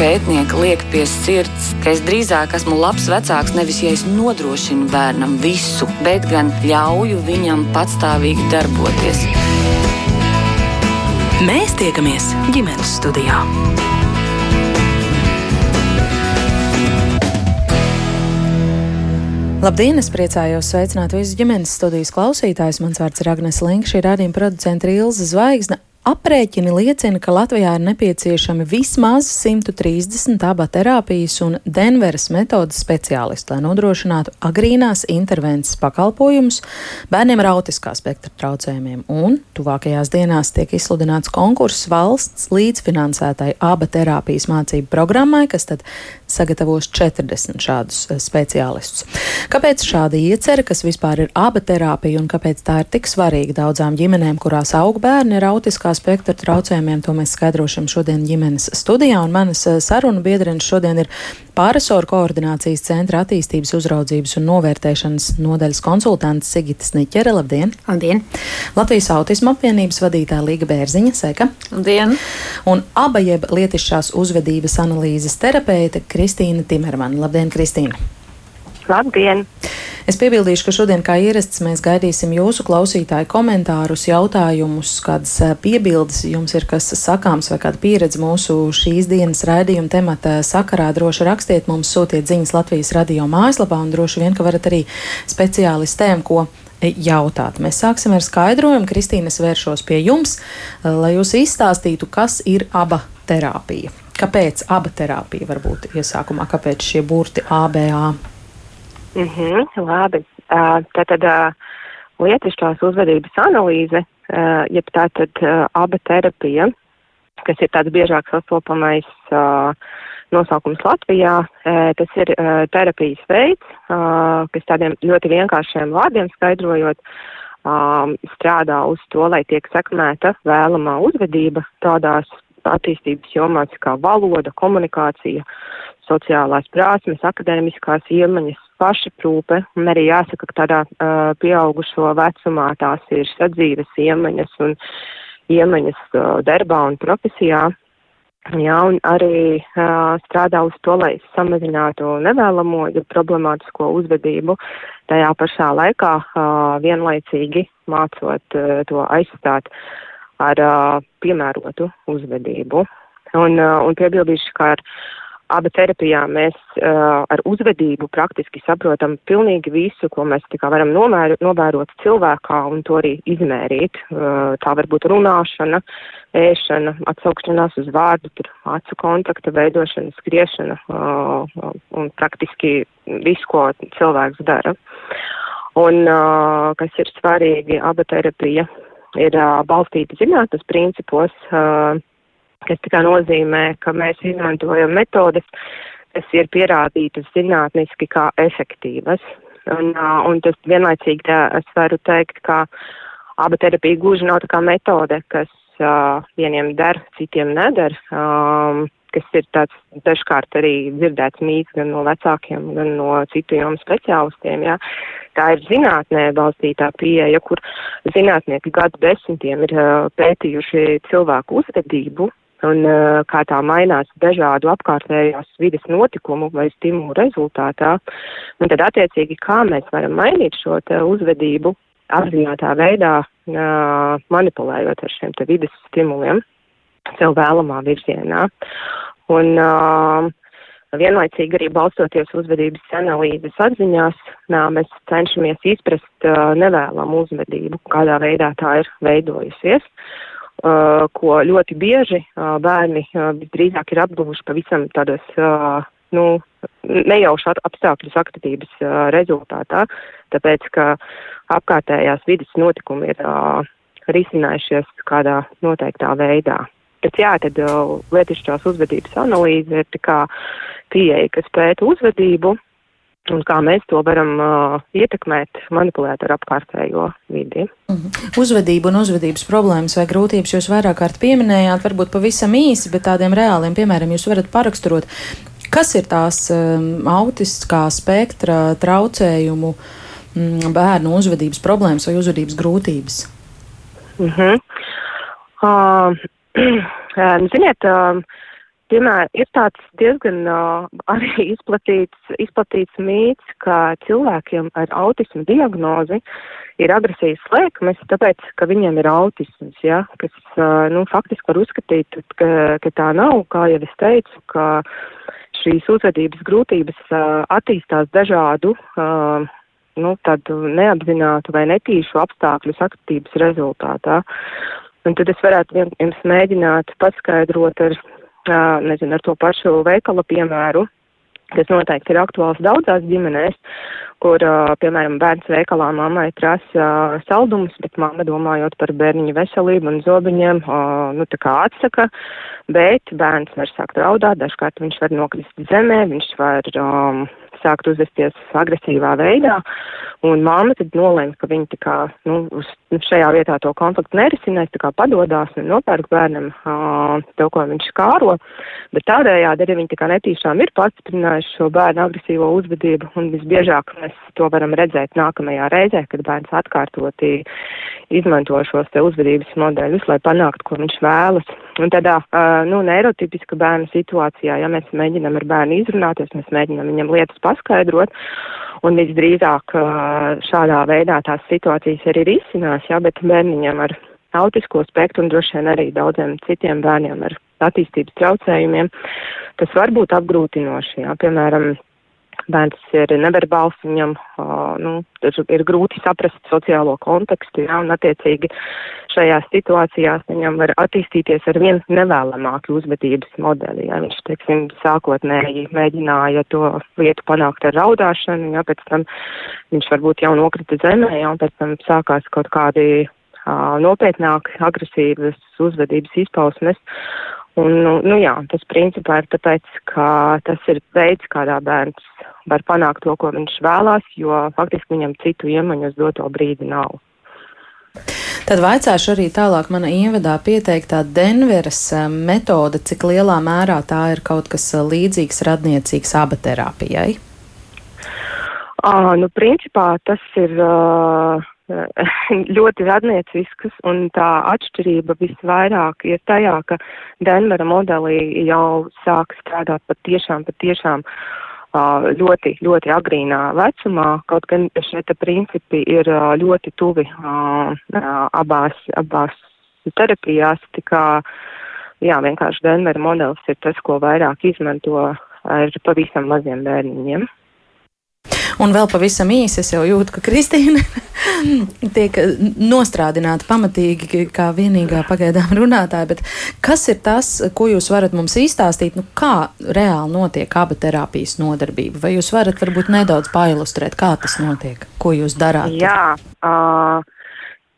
pētnieka liek pie sirds, ka es drīzāk esmu labs vecāks nevis ja es nodrošinu bērnam visu, bet gan ļauju viņam patstāvīgi darboties. Mēs tiekamies ģimenes studijā. Labdien! Es priecājos sveicināt visus ģimenes studijas klausītājus. Mans vārds ir Agnēs Linka, šī rādījuma producente Ilza Zvaigzne. Aprēķini liecina, ka Latvijā ir nepieciešami vismaz 130 abaterapijas un Denveras metodas speciālisti, lai nodrošinātu agrīnās intervences pakalpojumus bērniem ar autiskā spektra traucējumiem. Un tuvākajās dienās tiek izsludināts konkurss valsts līdzfinansētai abaterapijas mācību programmai, kas tad sagatavos 40 šādus eh, speciālistus. Kāpēc šāda iecerē, kas vispār ir abaterapija un kāpēc tā ir tik svarīga daudzām ģimenēm, kurās aug bērni ar autiskā spektra traucējumiem. To mēs skaidrošam šodien ģimenes studijā. Un manas eh, sarunu biedrenes šodien ir pāresoru koordinācijas centra attīstības uzraudzības un novērtēšanas nodaļas konsultants Sigita Sniķere. Labdien! Labdien! Latvijas autisma apvienības vadītāja Līga Bērziņa. Sveika! Labdien! Un aba jeb lietišķās uzvedības analīzes terapeite Kristīna Timermana. Labdien, Kristīna! Labdien! Es piebildīšu, ka šodien, kā ierasts, mēs gaidīsim jūsu klausītāju komentārus, jautājumus, kādas eh, piebildes jums ir, kas sakāms vai kāda pieredze mūsu šīs dienas raidījuma temata sakarā. Droši rakstiet mums, sūtiet ziņas Latvijas radio mājaslapā un droši vien, ka varat arī speciālistēm, ko jautāt. Mēs sāksim ar skaidrojumu. Kristīne, es vēršos pie jums, eh, lai jūs izstāstītu, kas ir aba terapija. Kāpēc aba terapija varbūt iesākumā, kāpēc šie burti ABA? Mm -hmm, labi. Uh, tātad uh, lietišķās uzvedības analīze, uh, jeb tātad uh, aba terapija, kas ir tāds biežāk sastopamais uh, nosaukums Latvijā, uh, tas ir uh, terapijas veids, uh, kas tādiem ļoti vienkāršiem vārdiem skaidrojot, um, strādā uz to, lai tiek sekmēta vēlamā uzvedība tādās attīstības jomās kā valoda, komunikācija, sociālās prasmes, akadēmiskās iemaņas, pašaprūpe, un arī jāsaka, ka tādā uh, pieaugušo vecumā tās ir sadzīves iemaņas un iemaņas uh, darbā un profesijā. Jā, un arī uh, strādā uz to, lai samazinātu nevēlamo, problemātisko uzvedību, tajā pašā laikā uh, vienlaicīgi mācot uh, to aizstāt ar uh, piemērotu uzvedību. Un, uh, un piebildīšu, ka ar Aba terapijā mēs uh, ar uzvedību praktiski saprotam pilnīgi visu, ko mēs varam nomēr, novērot cilvēkā un to arī izmērīt. Uh, tā var būt runāšana, ēšana, atsaukšanās uz vārdu, acu kontakta veidošana, skriešana uh, un praktiski visu, ko cilvēks dara. Un uh, kas ir svarīgi, aba terapija ir uh, balstīta zinātnes principos. Uh, kas tikai nozīmē, ka mēs izmantojam metodes, kas ir pierādītas zinātniski kā efektīvas. Un, un tas vienlaicīgi tā, es varu teikt, ka aba terapija gluži nav tā kā metode, kas uh, vieniem der, citiem neder. Um, kas ir tāds dažkārt arī dzirdēts mīts gan no vecākiem, gan no citu jomu speciālistiem. Jā. Tā ir zinātnē balstītā pieeja, kur zinātnieki gadu desmitiem ir pētījuši cilvēku uzvedību un uh, kā tā mainās dažādu apkārtējās vides notikumu vai stimulu rezultātā, un tad attiecīgi kā mēs varam mainīt šo uzvedību apzinātā veidā, uh, manipulējot ar šiem vides stimuliem sev vēlamā virzienā. Un uh, vienlaicīgi arī balstoties uzvedības analīzes atziņās, nā, mēs cenšamies izprast uh, nevēlamu uzvedību, kādā veidā tā ir veidojusies. Uh, ko ļoti bieži uh, bērni uh, visdrīzāk ir apguvuši pavisam tādos, nu, nejaušu apstākļu sakritības rezultātā, tāpēc, ka apkārtējās vidas notikumi ir risinājušies kādā noteiktā veidā. Bet jā, tad lietišķās uzvedības analīze ir tā kā pieeja, kas pēta uzvedību, un kā mēs to varam uh, ietekmēt, manipulēt ar apkārtējo vidi. Mm -hmm. Uzvedību un uzvedības problēmas vai grūtības jūs vairāk kārt pieminējāt, varbūt pavisam īsi, bet tādiem reāliem piemēram jūs varat paraksturot. Kas ir tās um, autiskā spektra traucējumu um, bērnu uzvedības problēmas vai uzvedības grūtības? Mm -hmm. uh, ziniet, uh, piemēram, ir tāds diezgan uh, arī izplatīts, izplatīts mīts, ka cilvēkiem ar autismu diagnozi ir agresijas slēgmes, tāpēc, ka viņiem ir autisms, ja, kas, uh, nu, faktiski var uzskatīt, ka, ka tā nav, kā jau es teicu, ka šīs uzvedības grūtības uh, attīstās dažādu, uh, nu, tādu neapzinātu vai netīšu apstākļu sakritības rezultātā. Un tad es varētu jums mēģināt paskaidrot ar nezinu, ar to pašu veikala piemēru, kas noteikti ir aktuāls daudzās ģimenēs, kur, piemēram, bērns veikalā mammai prasa saldumus, bet mamma domājot par bērniņu veselību un zobiņiem, nu, tā kā atsaka, bet bērns var sākt raudāt, dažkārt viņš var nokrist zemē, viņš var um, sākt uzvesties agresīvā veidā, un mamma tad nolēma, ka viņa tā kā, nu, uz šajā vietā to konfliktu nerisinās, tā kā padodās un nopērk bērnam uh, to, ko viņš kāro, bet tādējādi arī viņi tā kā netīšām ir pastiprinājuši šo bērnu agresīvo uzvedību, un visbiežāk mēs to varam redzēt nākamajā reizē, kad bērns atkārtoti izmanto šos te uzvedības modeļus, lai panāktu, ko viņš vēlas. Un tādā, nu, neirotipiska bērna situācijā, ja mēs mēģinam ar bērnu izrunāties, mēs mēģinam viņam lietas paskaidrot, un visdrīzāk šādā veidā tās situācijas arī risinās, jā, bet bērniņam ar autisko spektru un droši vien arī daudziem citiem bērniem ar attīstības traucējumiem, tas var būt apgrūtinoši, jā, piemēram, bērns ir neverbāls, viņam nu, ir grūti saprast sociālo kontekstu, jā, un attiecīgi šajās situācijās viņam var attīstīties ar vien nevēlamāku uzvedības modeli. Jā. Viņš, teiksim, sākotnēji mēģināja to lietu panākt ar raudāšanu, jā, pēc tam viņš varbūt jau nokrita zemē, jā, un pēc tam sākās kaut kādi nopietnāki agresīvas uzvedības izpausmes. Un, nu, nu jā, tas principā ir tāpēc, ka tas ir veids, kādā bērns var panākt to, ko viņš vēlās, jo faktiski viņam citu iemaņu uz doto brīdi nav. Tad vaicāšu arī tālāk mana ievadā pieteiktā Denveras eh, metode, cik lielā mērā tā ir kaut kas eh, līdzīgs radniecīgs abaterapijai? À, nu, principā tas ir uh, ļoti radniecisks, un tā atšķirība visvairāk ir tajā, ka Denvera modelī jau sāk strādāt patiešām, patiešām ļoti, ļoti agrīnā vecumā, kaut gan šie principi ir ļoti tuvi abās, abās terapijās, tā kā, jā, vienkārši Denvera modelis ir tas, ko vairāk izmanto ar pavisam maziem bērniņiem. Un vēl pavisam īsi es jau jūtu, ka Kristīna tiek nostrādināta pamatīgi kā vienīgā pagaidām runātāja. Bet kas ir tas, ko jūs varat mums izstāstīt? Nu, kā reāli notiek aba terapijas nodarbība? Vai jūs varat varbūt nedaudz pailustrēt, kā tas notiek? Ko jūs darāt? Jā, uh,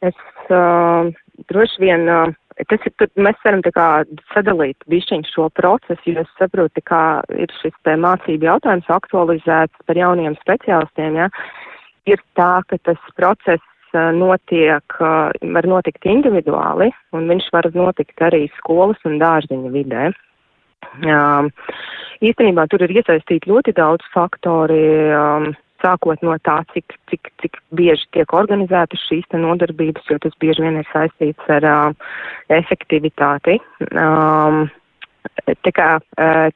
es uh, droši vien. Uh, tas ir, mēs varam kā sadalīt bišķiņu šo procesu, jo es saprotu, kā ir šis te mācību jautājums aktualizēts par jauniem speciālistiem, ja, ir tā, ka tas process notiek, var notikt individuāli, un viņš var notikt arī skolas un dārziņa vidē. Um, īstenībā tur ir iesaistīti ļoti daudz faktori. Um, sākot no tā, cik, cik, cik bieži tiek organizētas šīs nodarbības, jo tas bieži vien ir saistīts ar uh, efektivitāti. Um, Tā kā,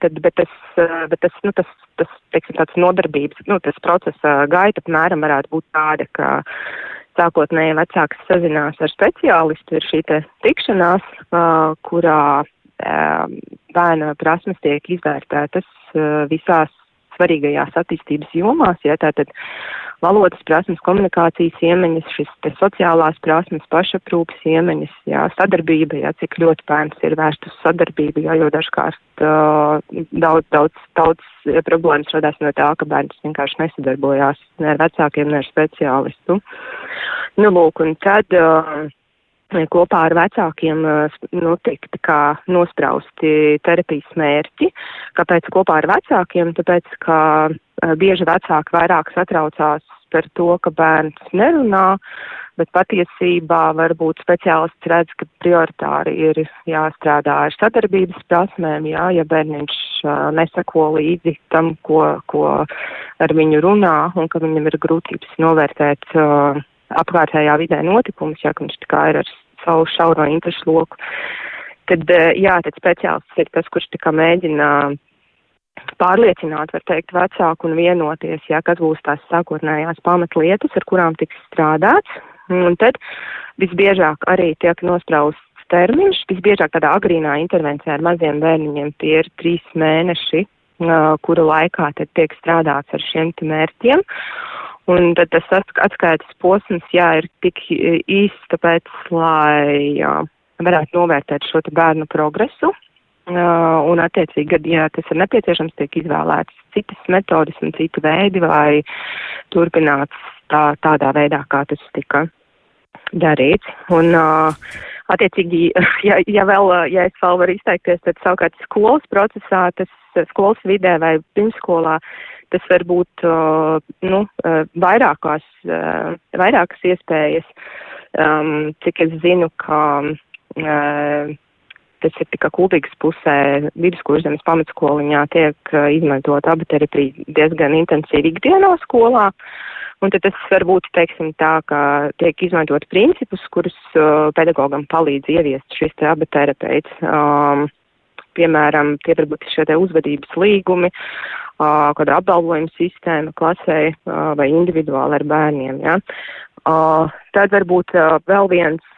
tad, bet tas, bet tas, nu, tas, tas, teiksim, tāds nodarbības, nu, tas procesa gaita, apmēram, varētu būt tāda, ka sākotnēji vecāks sazinās ar speciālistu, ir šī te tikšanās, kurā bērna prasmes tiek izvērtētas visās svarīgajās attīstības jomās, ja tātad valodas prasmes, komunikācijas iemaņas, šis te sociālās prasmes, pašaprūpas iemaņas, jā, sadarbība, jā, cik ļoti bērns ir vērsts uz sadarbību, jā, jo dažkārt uh, daudz, daudz, daudz problēmas radās no tā, ka bērns vienkārši nesadarbojās ne ar vecākiem, ne ar speciālistu. Nu, lūk, un tad. Uh, kopā ar vecākiem notiek nu, kā nosprausti terapijas mērķi. Kāpēc kopā ar vecākiem? Tāpēc, ka bieži vecāki vairāk satraucās par to, ka bērns nerunā, bet patiesībā varbūt speciālists redz, ka prioritāri ir jāstrādā ar sadarbības prasmēm, jā, ja bērniņš uh, nesako līdzi tam, ko, ko ar viņu runā, un ka viņam ir grūtības novērtēt uh, apkārtējā vidē notikumus, ja viņš tā kā ir ar savu šauro interešu loku. tad, jā, tad speciālists ir tas, kurš tā kā mēģina pārliecināt, var teikt, vecāku un vienoties, ja kas būs tās sākotnējās pamatlietas, ar kurām tiks strādāts. Un tad visbiežāk arī tiek nosprausts termiņš, visbiežāk tādā agrīnā intervencijā ar maziem bērniņiem tie ir trīs mēneši, kuru laikā tad tiek strādāts ar šiem mērķiem. Un tad tas atskaites posms, jā, ir tik īsts, tāpēc, lai jā, varētu novērtēt šo bērnu progresu. Uh, un, attiecīgi, kad, ja tas ir nepieciešams, tiek izvēlētas citas metodas un citi veidi, vai turpināts tā, tādā veidā, kā tas tika darīts. Un, uh, attiecīgi, ja, ja vēl, ja es vēl varu izteikties, tad savukārt skolas procesā, tas skolas vidē vai pirmskolā, tas var būt, nu, uh, vairākās, uh, vairākas iespējas. Um, cik es zinu, ka, uh, tas ir tikai kūdīgas pusē, viduskurzemes pamatskoliņā tiek izmantot abaterapija diezgan intensīvi ikdienā skolā. Un tad tas var būt, teiksim, tā, ka tiek izmantot principus, kurus uh, pedagogam palīdz ieviest šis te abaterapeits. Um, piemēram, tie var būt šie uzvedības līgumi, kāda apbalvojuma sistēma klasē vai individuāli ar bērniem. Ja? Tad varbūt vēl viens.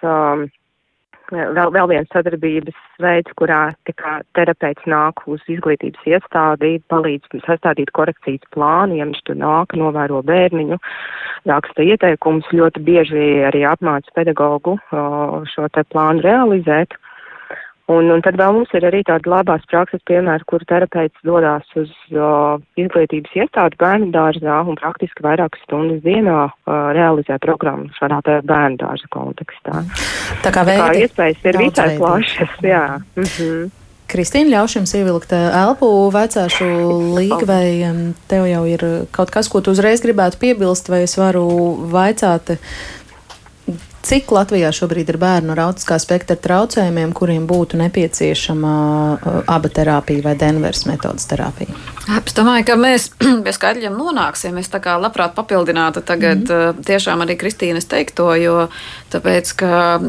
Vēl, vēl viens sadarbības veids, kurā kā, terapeits nāk uz izglītības iestādi, palīdz sastādīt korekcijas plānu, ja viņš tur nāk, novēro bērniņu, raksta ieteikumus, ļoti bieži arī apmāca pedagogu šo te plānu realizēt. Un, un tad vēl mums ir arī tāda labās prakses piemēra, kur terapeits dodās uz uh, izglītības iestādi bērnu dārzā un praktiski vairākas stundas dienā uh, realizē programmu šādā bērnu dārza kontekstā. Tā kā, veidi, Tā kā iespējas ir visai plašas, jā. Mm -hmm. Kristīna, ļaušu jums ievilkt elpu vecāšu līgu, vai tev jau ir kaut kas, ko tu uzreiz gribētu piebilst, vai es varu vaicāt Cik Latvijā šobrīd ir bērnu ar autiskā spektra traucējumiem, kuriem būtu nepieciešama uh, aba terapija vai Denveras metodas terapija? Es domāju, ka mēs pie skaidriem nonāksim. Es tā kā labprāt papildinātu tagad mm -hmm. tiešām arī Kristīnas teikto, jo tāpēc, ka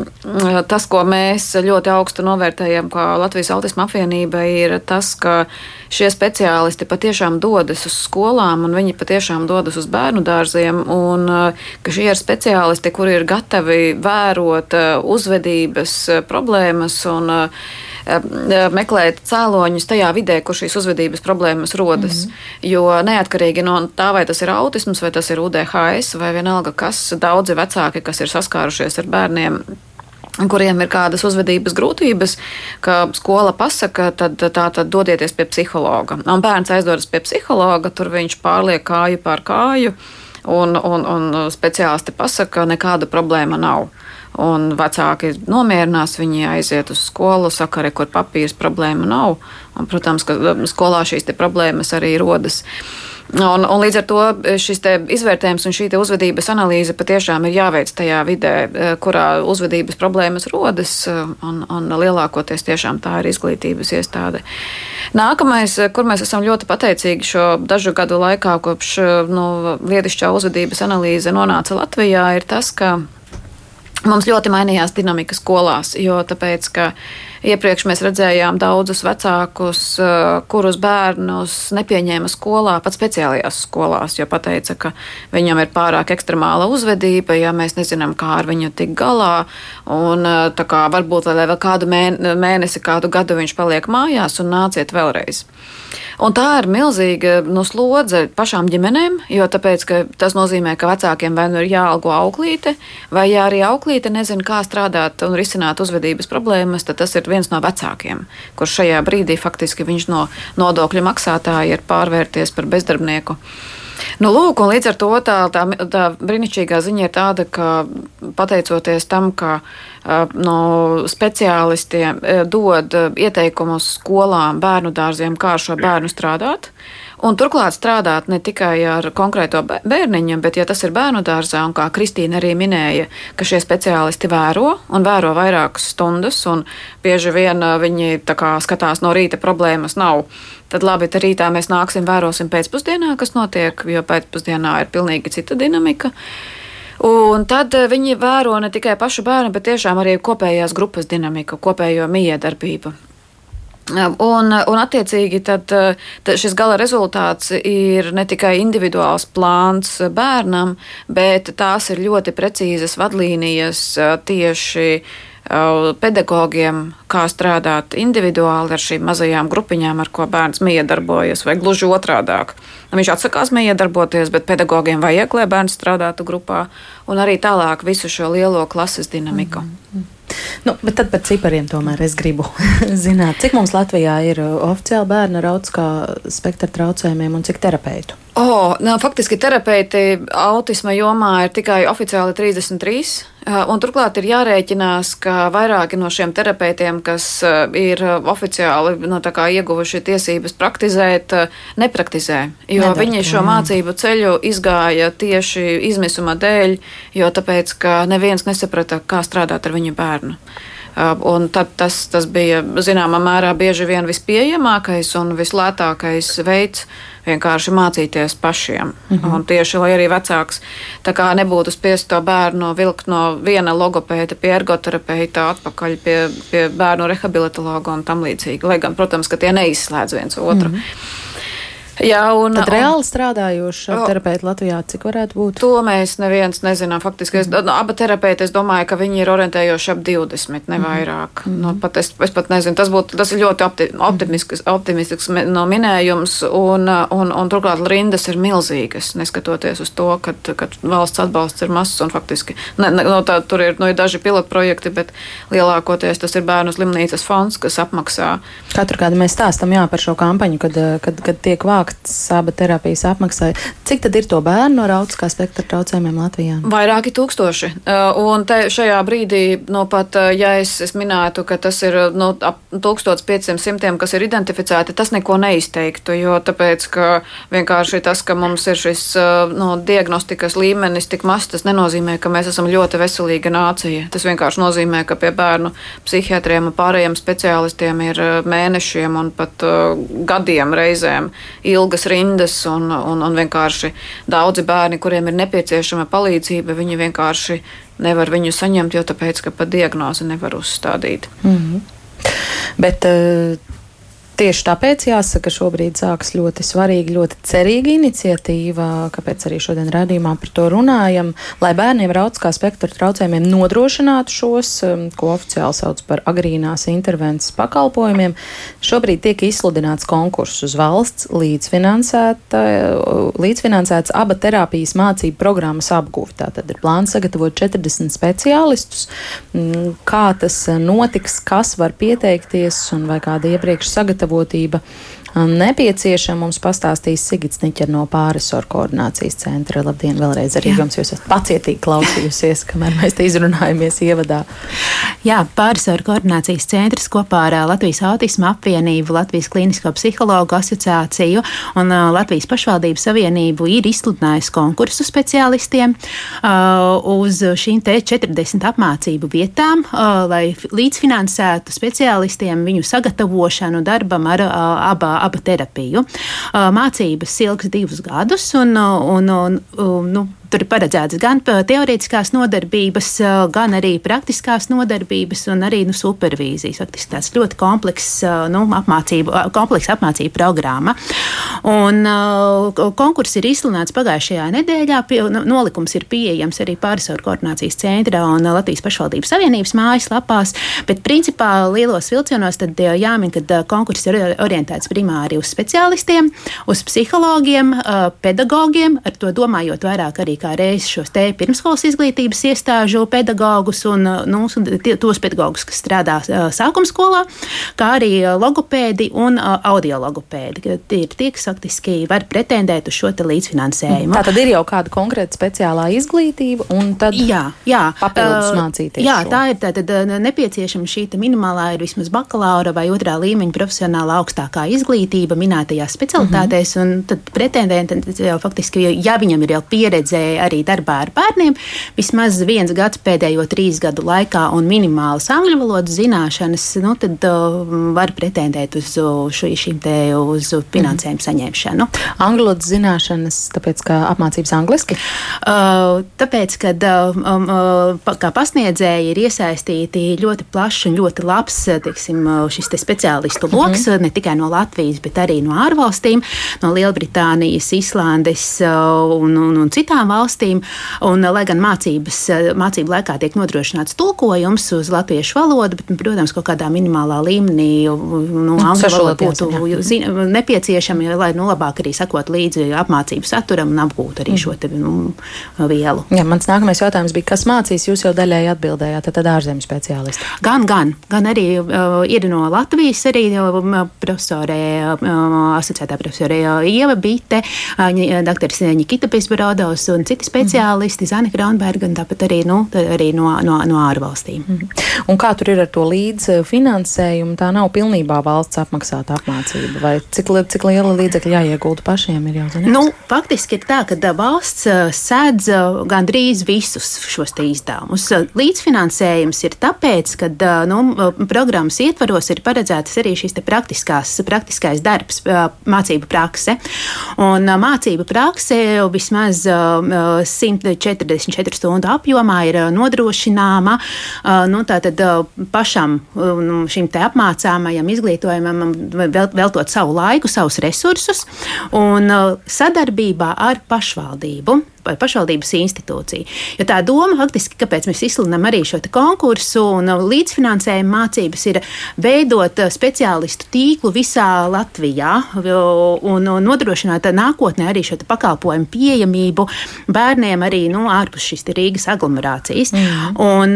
tas, ko mēs ļoti augstu novērtējam, kā Latvijas autisma apvienība, ir tas, ka šie speciālisti patiešām dodas uz skolām un viņi patiešām dodas uz bērnu dārziem un ka šie ir speciālisti, kuri ir gatavi vērot eh, uzvedības eh, problēmas un eh, meklēt cēloņus tajā vidē, kur šīs uzvedības problēmas rodas. Mm -hmm. Jo neatkarīgi no tā, vai tas ir autisms, vai tas ir UDHS, vai vienalga kas, daudzi vecāki, kas ir saskārušies ar bērniem kuriem ir kādas uzvedības grūtības, ka skola pasaka, tad tā tad dodieties pie psihologa. Un bērns aizdodas pie psihologa, tur viņš pārliek kāju pār kāju. Un, un, un speciālisti pasaka, ka nekāda problēma nav. Un vecāki nomierinās, viņi aiziet uz skolu, saka, arī, kur papīrs problēma nav. Un, protams, ka um, skolā šīs problēmas arī rodas. Un, un līdz ar to šis izvērtējums un šī uzvedības analīze patiešām ir jāveic tajā vidē, eh, kurā uzvedības problēmas rodas, eh, un, un lielākoties tiešām tā ir izglītības iestāde. Nākamais, kur mēs esam ļoti pateicīgi šo dažu gadu laikā, kopš nu, lietišķā uzvedības analīze nonāca Latvijā, ir tas, ka Mums ļoti mainījās dinamika skolās, jo tāpēc, ka iepriekš mēs redzējām daudzus vecākus, eh, kurus bērnus nepieņēma skolā, pat speciālajās skolās, jo pateica, ka viņam ir pārāk ekstremāla uzvedība, ja mēs nezinām, kā ar viņu tik galā, un eh, kā varbūt vēl kādu mēnesi, kādu gadu viņš paliek mājās un nāciet vēlreiz. Un tā ir milzīga nu, slodze pašām ģimenēm, jo tāpēc, tas nozīmē, ka vecākiem vai nu ir jāalgo auklīte, vai ja arī auklīte nezina, kā strādāt un risināt uzvedības problēmas, tad tas ir viens no vecākiem, kurš šajā brīdī faktiski viņš no nodokļu maksātāja ir pārvērties par bezdarbnieku. Nu, lūk, līdz ar to tā, tā, tā brīnišķīgā ziņa ir tāda, ka pateicoties tam, ka no speciālistiem dod ieteikumus skolām, bērnu dārziem, kā ar šo bērnu strādāt. Un turklāt strādāt ne tikai ar konkrēto bērniņu, bet, ja tas ir bērnu dārzā, un kā Kristīna arī minēja, ka šie speciālisti vēro un vēro vairākas stundas, un bieži vien viņi skatās no rīta problēmas nav. Tad labi, tad rītā mēs nāksim, vērosim pēcpusdienā, kas notiek, jo pēcpusdienā ir pilnīgi cita dinamika. Un tad viņi vēro ne tikai pašu bērnu, bet tiešām arī kopējās grupas dinamiku, kopējo miedarbību. Un, un attiecīgi, tad, tad šis gala rezultāts ir ne tikai individuāls plāns bērnam, bet tās ir ļoti precīzas vadlīnijas tieši pedagogiem, kā strādāt individuāli ar šīm mazajām grupiņām, ar ko bērns miedarbojas, vai gluži otrādāk. Viņš atsakās miedarboties, bet pedagogiem vajag, lai bērns strādātu grupā, un arī tālāk visu šo lielo klases dinamiku. Mm -hmm. Nu, bet tad par cipariem tomēr es gribu zināt, cik mums Latvijā ir uh, oficiāli bērnu ar autiskā spektra traucējumiem un cik terapeitu? Oh, nā, faktiski terapeiti autisma jomā ir tikai oficiāli 33. Uh, un turklāt ir jārēķinās, ka vairāki no šiem terapeitiem, kas uh, ir oficiāli no, nu, ieguvuši tiesības praktizēt, nepraktizē. Jo Nedarb, viņi šo mācību ceļu izgāja tieši izmisuma dēļ, jo tāpēc, ka neviens nesaprata, kā strādāt ar viņu bērnu. Un tad tas, tas bija zināmā mērā bieži vien vispieejamākais un vislētākais veids vienkārši mācīties pašiem. Mm -hmm. Un tieši lai arī vecāks nebūtu spiests to bērnu vilkt no viena logopēda pie ergoterapeita atpakaļ pie, pie bērnu rehabilitologa un tam līdzīgi. Lai gan, protams, ka tie neizslēdz viens otru. Mm -hmm. Jā, un, Tad reāli strādājoši terapeiti Latvijā, cik varētu būt? To mēs neviens nezinām. Faktiski, es, no, abi terapeiti, es domāju, ka viņi ir orientējoši ap 20, ne mhm. vairāk. Mm -hmm. nu, pat es, es pat nezinu, tas, būtu, tas ir ļoti opti, optimisks, optimistisks no minējums, un, un, un turklāt rindas ir milzīgas, neskatoties uz to, ka valsts atbalsts ir mazs un faktiski ne, ne, no tā, tur ir, nu, ir daži pilotprojekti, bet lielākoties tas ir bērnu slimnīcas fonds, kas apmaksā. Katru gadu mēs stāstam jā, par šo kampaņu, kad, kad, kad tiek vākt vākts aba terapijas apmaksai. Cik tad ir to bērnu ar autiskā spektra traucējumiem Latvijā? Vairāki tūkstoši. Uh, un te šajā brīdī, nu pat, uh, ja es, es minētu, ka tas ir nu, ap 1500, kas ir identificēti, tas neko neizteiktu, jo tāpēc, ka vienkārši tas, ka mums ir šis uh, nu, diagnostikas līmenis tik mazs, tas nenozīmē, ka mēs esam ļoti veselīga nācija. Tas vienkārši nozīmē, ka pie bērnu psihiatriem un pārējiem speciālistiem ir mēnešiem un pat uh, gadiem reizēm ilgi ilgas rindas un, un, un vienkārši daudzi bērni, kuriem ir nepieciešama palīdzība, viņi vienkārši nevar viņu saņemt, jo tāpēc, ka pat diagnozi nevar uzstādīt. Mm -hmm. Bet uh, Tieši tāpēc jāsaka, šobrīd sākas ļoti svarīga, ļoti cerīga iniciatīva, kāpēc arī šodien redzījumā par to runājam, lai bērniem ar autiskā spektra traucējumiem nodrošinātu šos, um, ko oficiāli sauc par agrīnās intervences pakalpojumiem. Šobrīd tiek izsludināts konkurss uz valsts līdzfinansēts aba terapijas mācību programmas apguvi. Tātad ir plāns sagatavot 40 speciālistus. Mm, kā tas notiks, kas var pieteikties un vai kāda iepriekš sagatavota sagatavotība nepieciešama. Mums pastāstīs Sigits Niķer no pārisoru koordinācijas centra. Labdien, vēlreiz arī Jā. jums. Jūs esat pacietīgi klausījusies, kamēr mēs te izrunājamies ievadā. Jā, pārisoru koordinācijas centrs kopā ar Latvijas autisma apvienību, Latvijas klīnisko psihologu asociāciju un Latvijas pašvaldību savienību ir izsludinājis konkursu speciālistiem uz šīm te 40 apmācību vietām, lai līdzfinansētu speciālistiem viņu sagatavošanu darbam ar abām aba terapiju. Mācības ilgs divus gadus, un, un, un, un nu, Tur ir paredzētas gan teorētiskās nodarbības, gan arī praktiskās nodarbības un arī nu, supervīzijas. Faktiski tāds ļoti komplekss nu, apmācību, kompleks apmācību programma. Un, konkurss ir izsludināts pagājušajā nedēļā. Pie, nu, nolikums ir pieejams arī pārisoru koordinācijas centra un Latvijas pašvaldības savienības mājaslapās. Bet principā lielos vilcienos tad jāmin, ka konkurss ir orientēts primāri uz speciālistiem, uz psihologiem, pedagogiem, ar to domājot vairāk arī kā reiz šos te pirmskolas izglītības iestāžu pedagogus un nu, tos pedagogus, kas strādā sākuma skolā, kā arī logopēdi un audiologopēdi. Tie ir tie, kas faktiski var pretendēt uz šo līdzfinansējumu. Tā tad ir jau kāda konkrēta speciālā izglītība, un tad jā, jā, papildus uh, mācīties. Jā, šo. tā ir tā, tad, nepieciešama šī minimālā ir vismaz bakalaura vai otrā līmeņa profesionāla augstākā izglītība minētajās specialitātēs, uh mhm. -huh. un tad pretendenti jau faktiski, ja viņam ir jau pieredze arī darbā ar bērniem, vismaz viens gads pēdējo trīs gadu laikā un minimālas angļu valodas zināšanas, nu, tad uh, var pretendēt uz šo, šīm te uz finansējumu saņemšanu. Angļu valodas zināšanas, tāpēc ka apmācības angliski? Uh, tāpēc, ka um, uh, kā pasniedzēji ir iesaistīti ļoti plašs un ļoti labs teiksim, šis te speciālistu lokus, mm -hmm. ne tikai no Latvijas, bet arī no ārvalstīm, no Lielbritānijas, Islandes un, un, un citām valstīm. Un, lai gan mācības, mācību laikā tiek nodrošināts tulkojums uz latviešu valodu, bet, protams, kaut kādā minimālā līmenī nu, angļu valoda būtu nepieciešama, lai nu, labāk arī sakot līdzi apmācību saturam un apgūtu arī šo te, nu, vielu. Jā, mans nākamais jautājums bija, kas mācīs? Jūs jau daļēji atbildējāt, tad, tad ārzemju speciālisti. Gan, gan, gan arī uh, ir no Latvijas arī uh, profesorē, uh, asociētā profesorē uh, Ieva Bite, uh, doktors Nikita Pisbarodovs un citi speciālisti, mm. Zana Kraunberga un tāpat arī, nu, arī no, no, no ārvalstīm. Mm. Un kā tur ir ar to līdzfinansējumu? Tā nav pilnībā valsts apmaksāta apmācība, vai cik, cik liela līdzekļa jāiegulda pašiem ir jau zināms? Nu, faktiski ir tā, ka valsts sēdz gandrīz visus šos izdevumus. Līdzfinansējums ir tāpēc, ka nu, programmas ietvaros ir paredzētas arī šīs praktiskais darbs, mācību prakse. Un mācību prakse vismaz 144 stundu apjomā ir nodrošināma. Nu, tātad, pašam nu, šim te apmācāmajam izglītojumam veltot savu laiku, savus resursus un sadarbībā ar pašvaldību vai pašvaldības institūcija. Jo tā doma faktiski, kāpēc mēs izsludinām arī šo konkursu un līdzfinansējumu mācības, ir veidot speciālistu tīklu visā Latvijā un nodrošināt nākotnē arī šo pakalpojumu pieejamību bērniem arī nu, ārpus šīs Rīgas aglomerācijas. Mm. Un,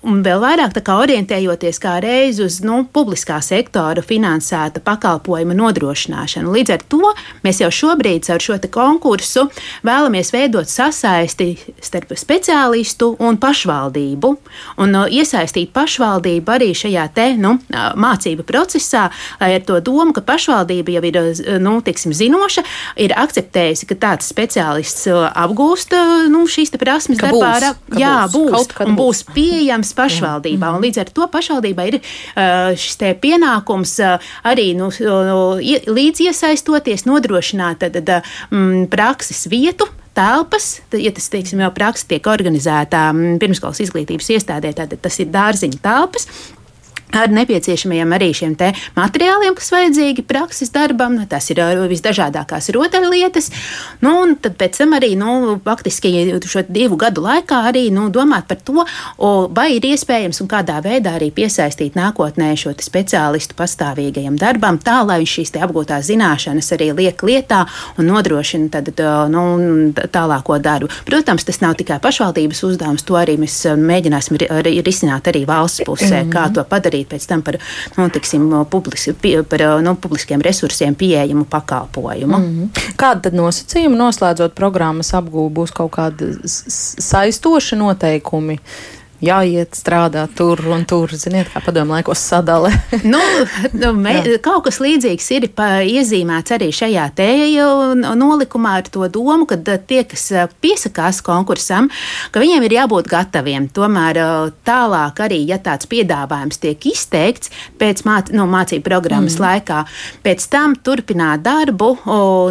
Un vēl vairāk orientējoties kā reiz uz nu, publiskā sektora finansēta pakalpojuma nodrošināšanu. Līdz ar to mēs jau šobrīd ar šo konkursu vēlamies veidot sasaisti starp speciālistu un pašvaldību un uh, iesaistīt pašvaldību arī šajā te, nu, uh, mācību procesā, lai ar to domu, ka pašvaldība jau ir uh, nu, tiksim, zinoša, ir akceptējusi, ka tāds speciālists apgūst nu, šīs prasmes darbā. Būs, jā, būs, būs un būs pieejams pienākums pašvaldībā. Un līdz ar to pašvaldībai ir uh, šis pienākums uh, arī nu, līdz iesaistoties, nodrošināt tad, mm, prakses vietu telpas, ja tas teiksim, jau praksa tiek organizēta mm, pirmskolas izglītības iestādē, tad tas ir dārziņa telpas ar nepieciešamajiem arī šiem materiāliem, kas vajadzīgi prakses darbam. Tas ir visdažādākās rotaļlietas. Nu, un tad pēc tam arī nu, faktiski šo divu gadu laikā arī nu, domāt par to, o, vai ir iespējams un kādā veidā arī piesaistīt nākotnē šo speciālistu pastāvīgajam darbam, tā lai viņš šīs apgūtās zināšanas arī liek lietā un nodrošina tad, nu, tālāko darbu. Protams, tas nav tikai pašvaldības uzdevums, to arī mēs mēģināsim risināt arī valsts pusē, mm -hmm. kā to padarīt padarīt pēc tam par, nu, tiksim, publis, pie, par nu, publiskiem resursiem pieejamu pakalpojumu. Mm -hmm. Kāda tad nosacījuma noslēdzot programmas apgūvu būs kaut kādi saistoši noteikumi? Jāiet strādāt tur un tur. Ziniet, kā padomu laikos sadale. nu, nu, me, kaut kas līdzīgs ir iezīmēts arī šajā te nolikumā ar to domu, ka tie, kas piesakās konkursam, ka viņiem ir jābūt gataviem. Tomēr tālāk arī, ja tāds piedāvājums tiek izteikts pēc māc, no mācību programmas mm. laikā, pēc tam turpināt darbu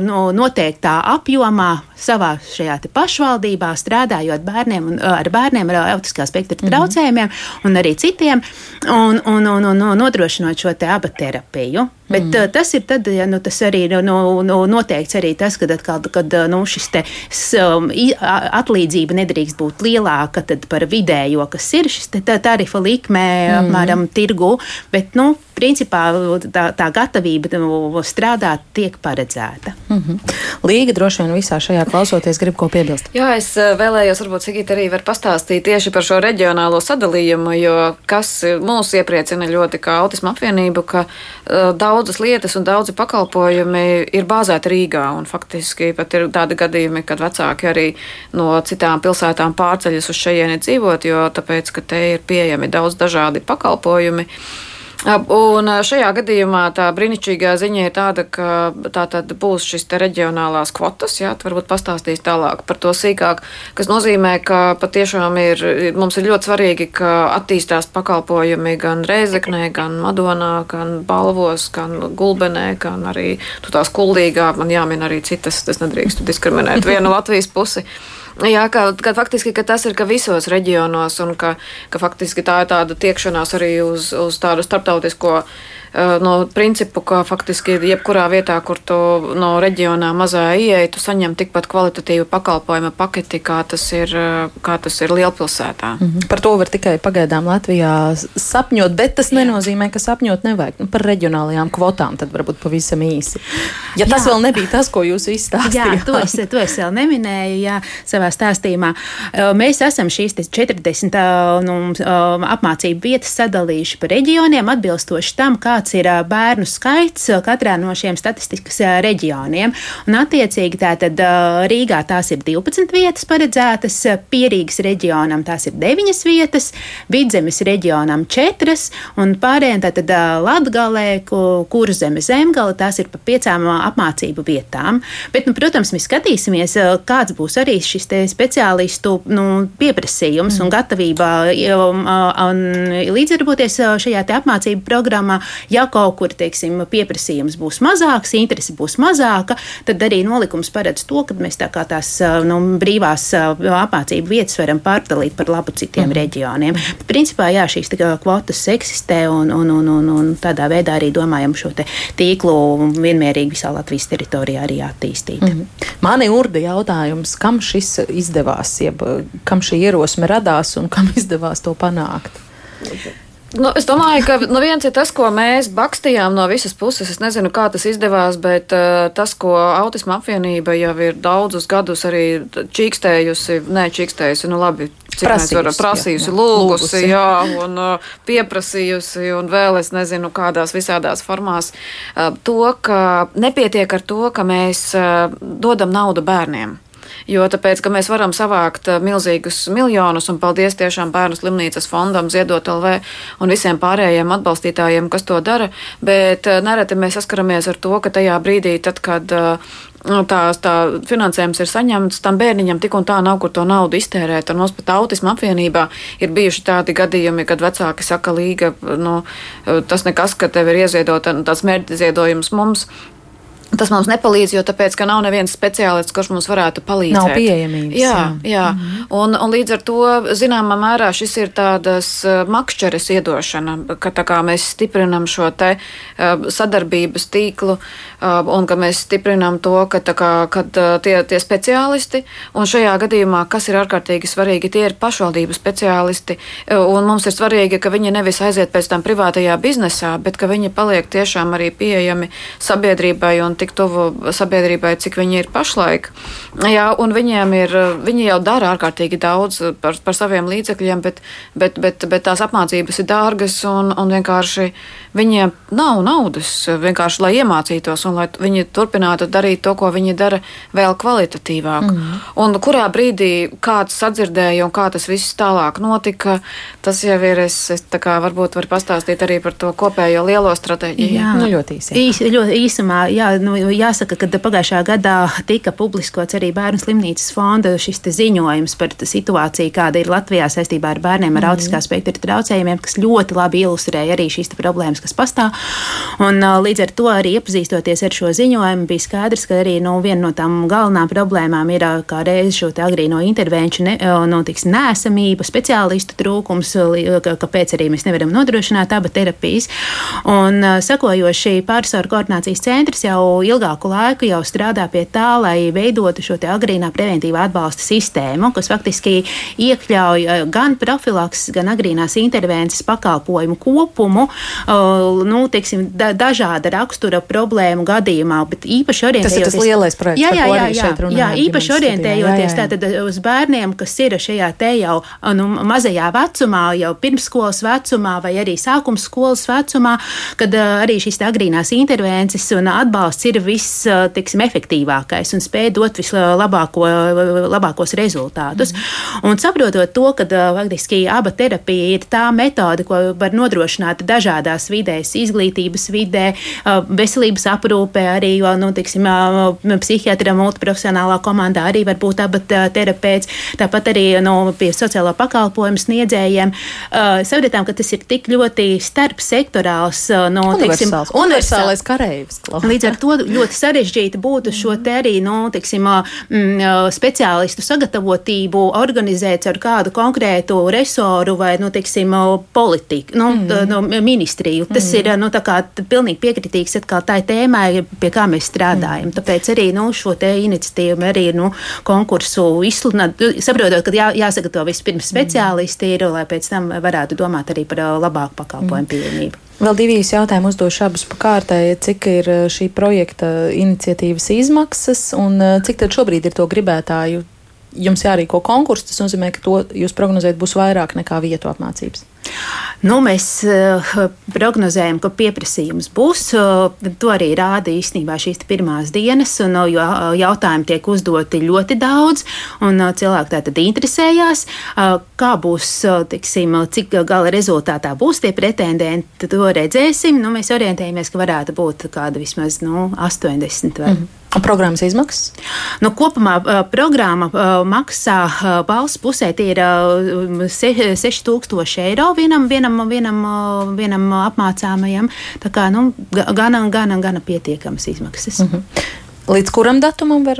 no, noteiktā apjomā savā šajā pašvaldībā, strādājot bērniem un, ar bērniem ar autiskā spektra ar traucējumiem un arī citiem, un, un, un, un, un nodrošinot šo te abaterapiju. Bet mm. uh, tas ir tad, ja, nu, tas arī nu, nu, noteikts arī tas, kad, atkal, kad nu, šis te um, atlīdzība nedrīkst būt lielāka par vidējo, kas ir šis te, tā, tarifa likmē, mm. apmēram tirgu, bet, nu, principā tā, tā gatavība nu, strādāt tiek paredzēta. Mm -hmm. Līga droši vien visā šajā klausoties grib ko piebilst. Jā, es vēlējos varbūt Sigita arī var pastāstīt tieši par šo reģionālo sadalījumu, jo kas mūs iepriecina ļoti kā autismu apvienību, ka uh, daudz daudzas lietas un daudzi pakalpojumi ir bāzēti Rīgā. Faktiski pat ir tādi gadījumi, kad vecāki arī no citām pilsētām pārceļas uz šejieni dzīvot, jo tāpēc, ka te ir pieejami daudz dažādi pakalpojumi. Un šajā gadījumā tā brīnišķīgā ziņa ir tāda, ka tā tad būs šis te reģionālās kvotas, jā, varbūt pastāstīs tālāk par to sīkāk, kas nozīmē, ka patiešām ir, mums ir ļoti svarīgi, ka attīstās pakalpojumi gan Reizeknē, gan Madonā, gan Balvos, gan Gulbenē, gan arī tu tās kuldīgā, man jāmin arī citas, tas nedrīkst diskriminēt vienu Latvijas pusi. Jā, ka, ka faktiski ka tas ir ka visos reģionos, un ka, ka faktiski tā ir tāda tiekšanās arī uz, uz tādu starptautisko Eh, no principu, ka faktiski jebkurā vietā, kur tu no reģionā mazā ieeja, tu saņem tikpat kvalitatīvu pakalpojumu paketi, kā tas ir, kā tas ir lielpilsētā. Mm -hmm. Par to var tikai pagaidām Latvijā sapņot, bet tas nenozīmē, ka sapņot nevajag. Nu, par reģionālajām kvotām tad varbūt pavisam īsi. Ja tas jā. vēl nebija tas, ko jūs izstāstījāt. Jā, to es, to es vēl neminēju jā, savā stāstījumā. Mēs esam šīs 40 nu, apmācību vietas sadalījuši pa reģioniem atbilstoši tam, kā kāds ir bērnu skaits katrā no šiem statistikas reģioniem. Un, attiecīgi, tātad Rīgā tās ir 12 vietas paredzētas, Pierīgas reģionam tās ir 9 vietas, Vidzemes reģionam 4 un pārējiem tātad Latgalē, Kurzeme, Zemgala, tās ir pa piecām apmācību vietām. Bet, nu, protams, mēs skatīsimies, kāds būs arī šis speciālistu nu, pieprasījums mm. un gatavība un, un līdzdarboties šajā apmācību programmā, Ja kaut kur teiksim, pieprasījums būs mazāks, interese būs mazāka, tad arī nolikums paredz to, ka mēs tā kā tās nu, brīvās apmācību vietas varam pārdalīt par labu citiem mm. reģioniem. Principā, jā, šīs kvotas eksistē un, un, un, un, un tādā veidā arī domājam šo tīklu vienmērīgi visā Latvijas teritorijā arī attīstīt. Mm. Mani urda jautājums, kam šis izdevās, jeb kam šī ierosme radās un kam izdevās to panākt? Okay. Nu, es domāju, ka nu, viens ir tas, ko mēs bakstījām no visas puses. Es nezinu, kā tas izdevās, bet uh, tas, ko autisma apvienība jau ir daudzus gadus arī čīkstējusi, nē, čīkstējusi, nu labi, cik prasījusi, mēs varam prasījusi, jā, jā. lūgusi, jā, un uh, pieprasījusi, un vēl es nezinu, kādās visādās formās, uh, to, ka nepietiek ar to, ka mēs uh, dodam naudu bērniem. Jo tāpēc, ka mēs varam savākt eh, milzīgus miljonus, un paldies tiešām Bērnu slimnīcas fondam, Ziedot LV un visiem pārējiem atbalstītājiem, kas to dara, bet eh, nereti mēs saskaramies ar to, ka tajā brīdī, tad, kad eh, nu, tā, tā finansējums ir saņemts, tam bērniņam tik un tā nav, kur to naudu iztērēt. Un mums pat autisma apvienībā ir bijuši tādi gadījumi, kad vecāki saka, līga, nu, tas nekas, ka tev ir ieziedota tāds mērķiziedojums mums. Tas mums nepalīdz, jo tāpēc, ka nav nevienas speciālists, kurš mums varētu palīdzēt. Nav pieejamības. Jā, jā. jā. Mm -hmm. un, un līdz ar to, zināmā mērā, šis ir tādas uh, makšķeres iedošana, ka tā kā mēs stiprinam šo te uh, sadarbības tīklu uh, un ka mēs stiprinam to, ka kā, kad, tie, tie speciālisti, un šajā gadījumā, kas ir ārkārtīgi svarīgi, tie ir pašvaldību speciālisti, un mums ir svarīgi, ka viņi nevis aiziet pēc tam privātajā biznesā, bet ka viņi paliek tiešām arī pieejami sabiedrībai un tik tuvu sabiedrībai, cik viņi ir pašlaik. Jā, un viņiem ir, viņi jau dara ārkārtīgi daudz par, par saviem līdzekļiem, bet, bet, bet, bet tās apmācības ir dārgas un, un vienkārši viņiem nav naudas vienkārši, lai iemācītos un lai viņi turpinātu darīt to, ko viņi dara vēl kvalitatīvāk. Mm. Un kurā brīdī kāds sadzirdēja un kā tas viss tālāk notika, tas jau ir, es, es tā kā varbūt var pastāstīt arī par to kopējo lielo stratēģiju. Jā, nu, ļoti īsi. Īs, ļoti īsumā, jā, nu, jāsaka, ka pagājušā gadā tika publiskots arī Bērnu slimnīcas fonda šis ziņojums par situāciju, kāda ir Latvijā saistībā ar bērniem ar mm. autiskā spektra traucējumiem, kas ļoti labi ilustrēja arī šīs problēmas, kas pastāv. Un, līdz ar to arī iepazīstoties ar šo ziņojumu, bija skaidrs, ka arī nu, viena no tām galvenām problēmām ir kā reiz šo agrīno intervenciju ne, no, tiks, nēsamība, speciālistu trūkums, kāpēc arī mēs nevaram nodrošināt abu terapijas. Un, sekojoši pārsvaru koordinācijas centrs jau ilgāku laiku jau strādā pie tā, lai veidotu šo agrīnā preventīvā atbalsta sistēmu, kas faktiski iekļauj eh, gan profilaks, gan agrīnās intervences pakalpojumu kopumu, eh, nu, teiksim, da, dažāda rakstura problēmu gadījumā, bet īpaši orientējoties. Tas ir tas lielais projekts, jā, jā, jā, jā, jā, jā īpaši orientējoties tātad uz bērniem, kas ir šajā te jau nu, mazajā vecumā, jau pirmskolas vecumā vai arī sākums skolas vecumā, kad arī šīs agrīnās intervences un atbalsts ir visefektīvākais un spēj dot vislabāko, labākos rezultātus. Mm. Un saprotot to, ka faktiski aba terapija ir tā metode, ko var nodrošināt dažādās vidēs, izglītības vidē, veselības aprūpē, arī nu, tiksim, psihiatra multiprofesionālā komandā arī var būt aba terapeits, tāpat arī nu, pie sociālo pakalpojumu sniedzējiem. Sapratām, ka tas ir tik ļoti starpsektorāls, no, teiksim, universālais kareivs. Līdz ar to ļoti sarežģīti būtu šo te arī, nu, teiksim, mm, speciālistu sagatavotību organizēt ar kādu konkrētu resoru vai, nu, teiksim, politiku, nu, mm. nu, ministriju. Tas mm. ir, nu, tā kā pilnīgi piekritīgs atkal tai tēmai, pie kā mēs strādājam. Mm. Tāpēc arī, nu, šo te iniciatīvu arī, nu, konkursu izsludināt, saprotot, ka jā, jāsagatavo vispirms mm. speciālisti ir, lai pēc tam varētu domāt arī par labāku pakalpojumu mm. pieejamību. Vēl divi jautājumi uzdošu abus pa kārtai. Cik ir šī projekta iniciatīvas izmaksas un cik tad šobrīd ir to gribētāju? Jums jārīko konkurss, tas nozīmē, ka to jūs prognozējat būs vairāk nekā vietu apmācības. Nu, mēs uh, prognozējam, ka pieprasījums būs. Uh, to arī rāda īstenībā šīs pirmās dienas, un, uh, jo jautājumi tiek uzdoti ļoti daudz, un cilvēki tātad interesējās, kā būs, tiksim, cik gala rezultātā būs tie pretendenti, to redzēsim. Nu, mēs orientējamies, ka varētu būt kāda vismaz nu, 80 vai. Mm -hmm. Programmas izmaksas? Nu, kopumā uh, programma uh, maksā uh, valsts pusē tie ir uh, 6000 eiro vienam, vienam, vienam, uh, vienam apmācāmajam. Tā kā nu, gana, gana, gana pietiekamas izmaksas. Mm -hmm. Līdz kuram datumam var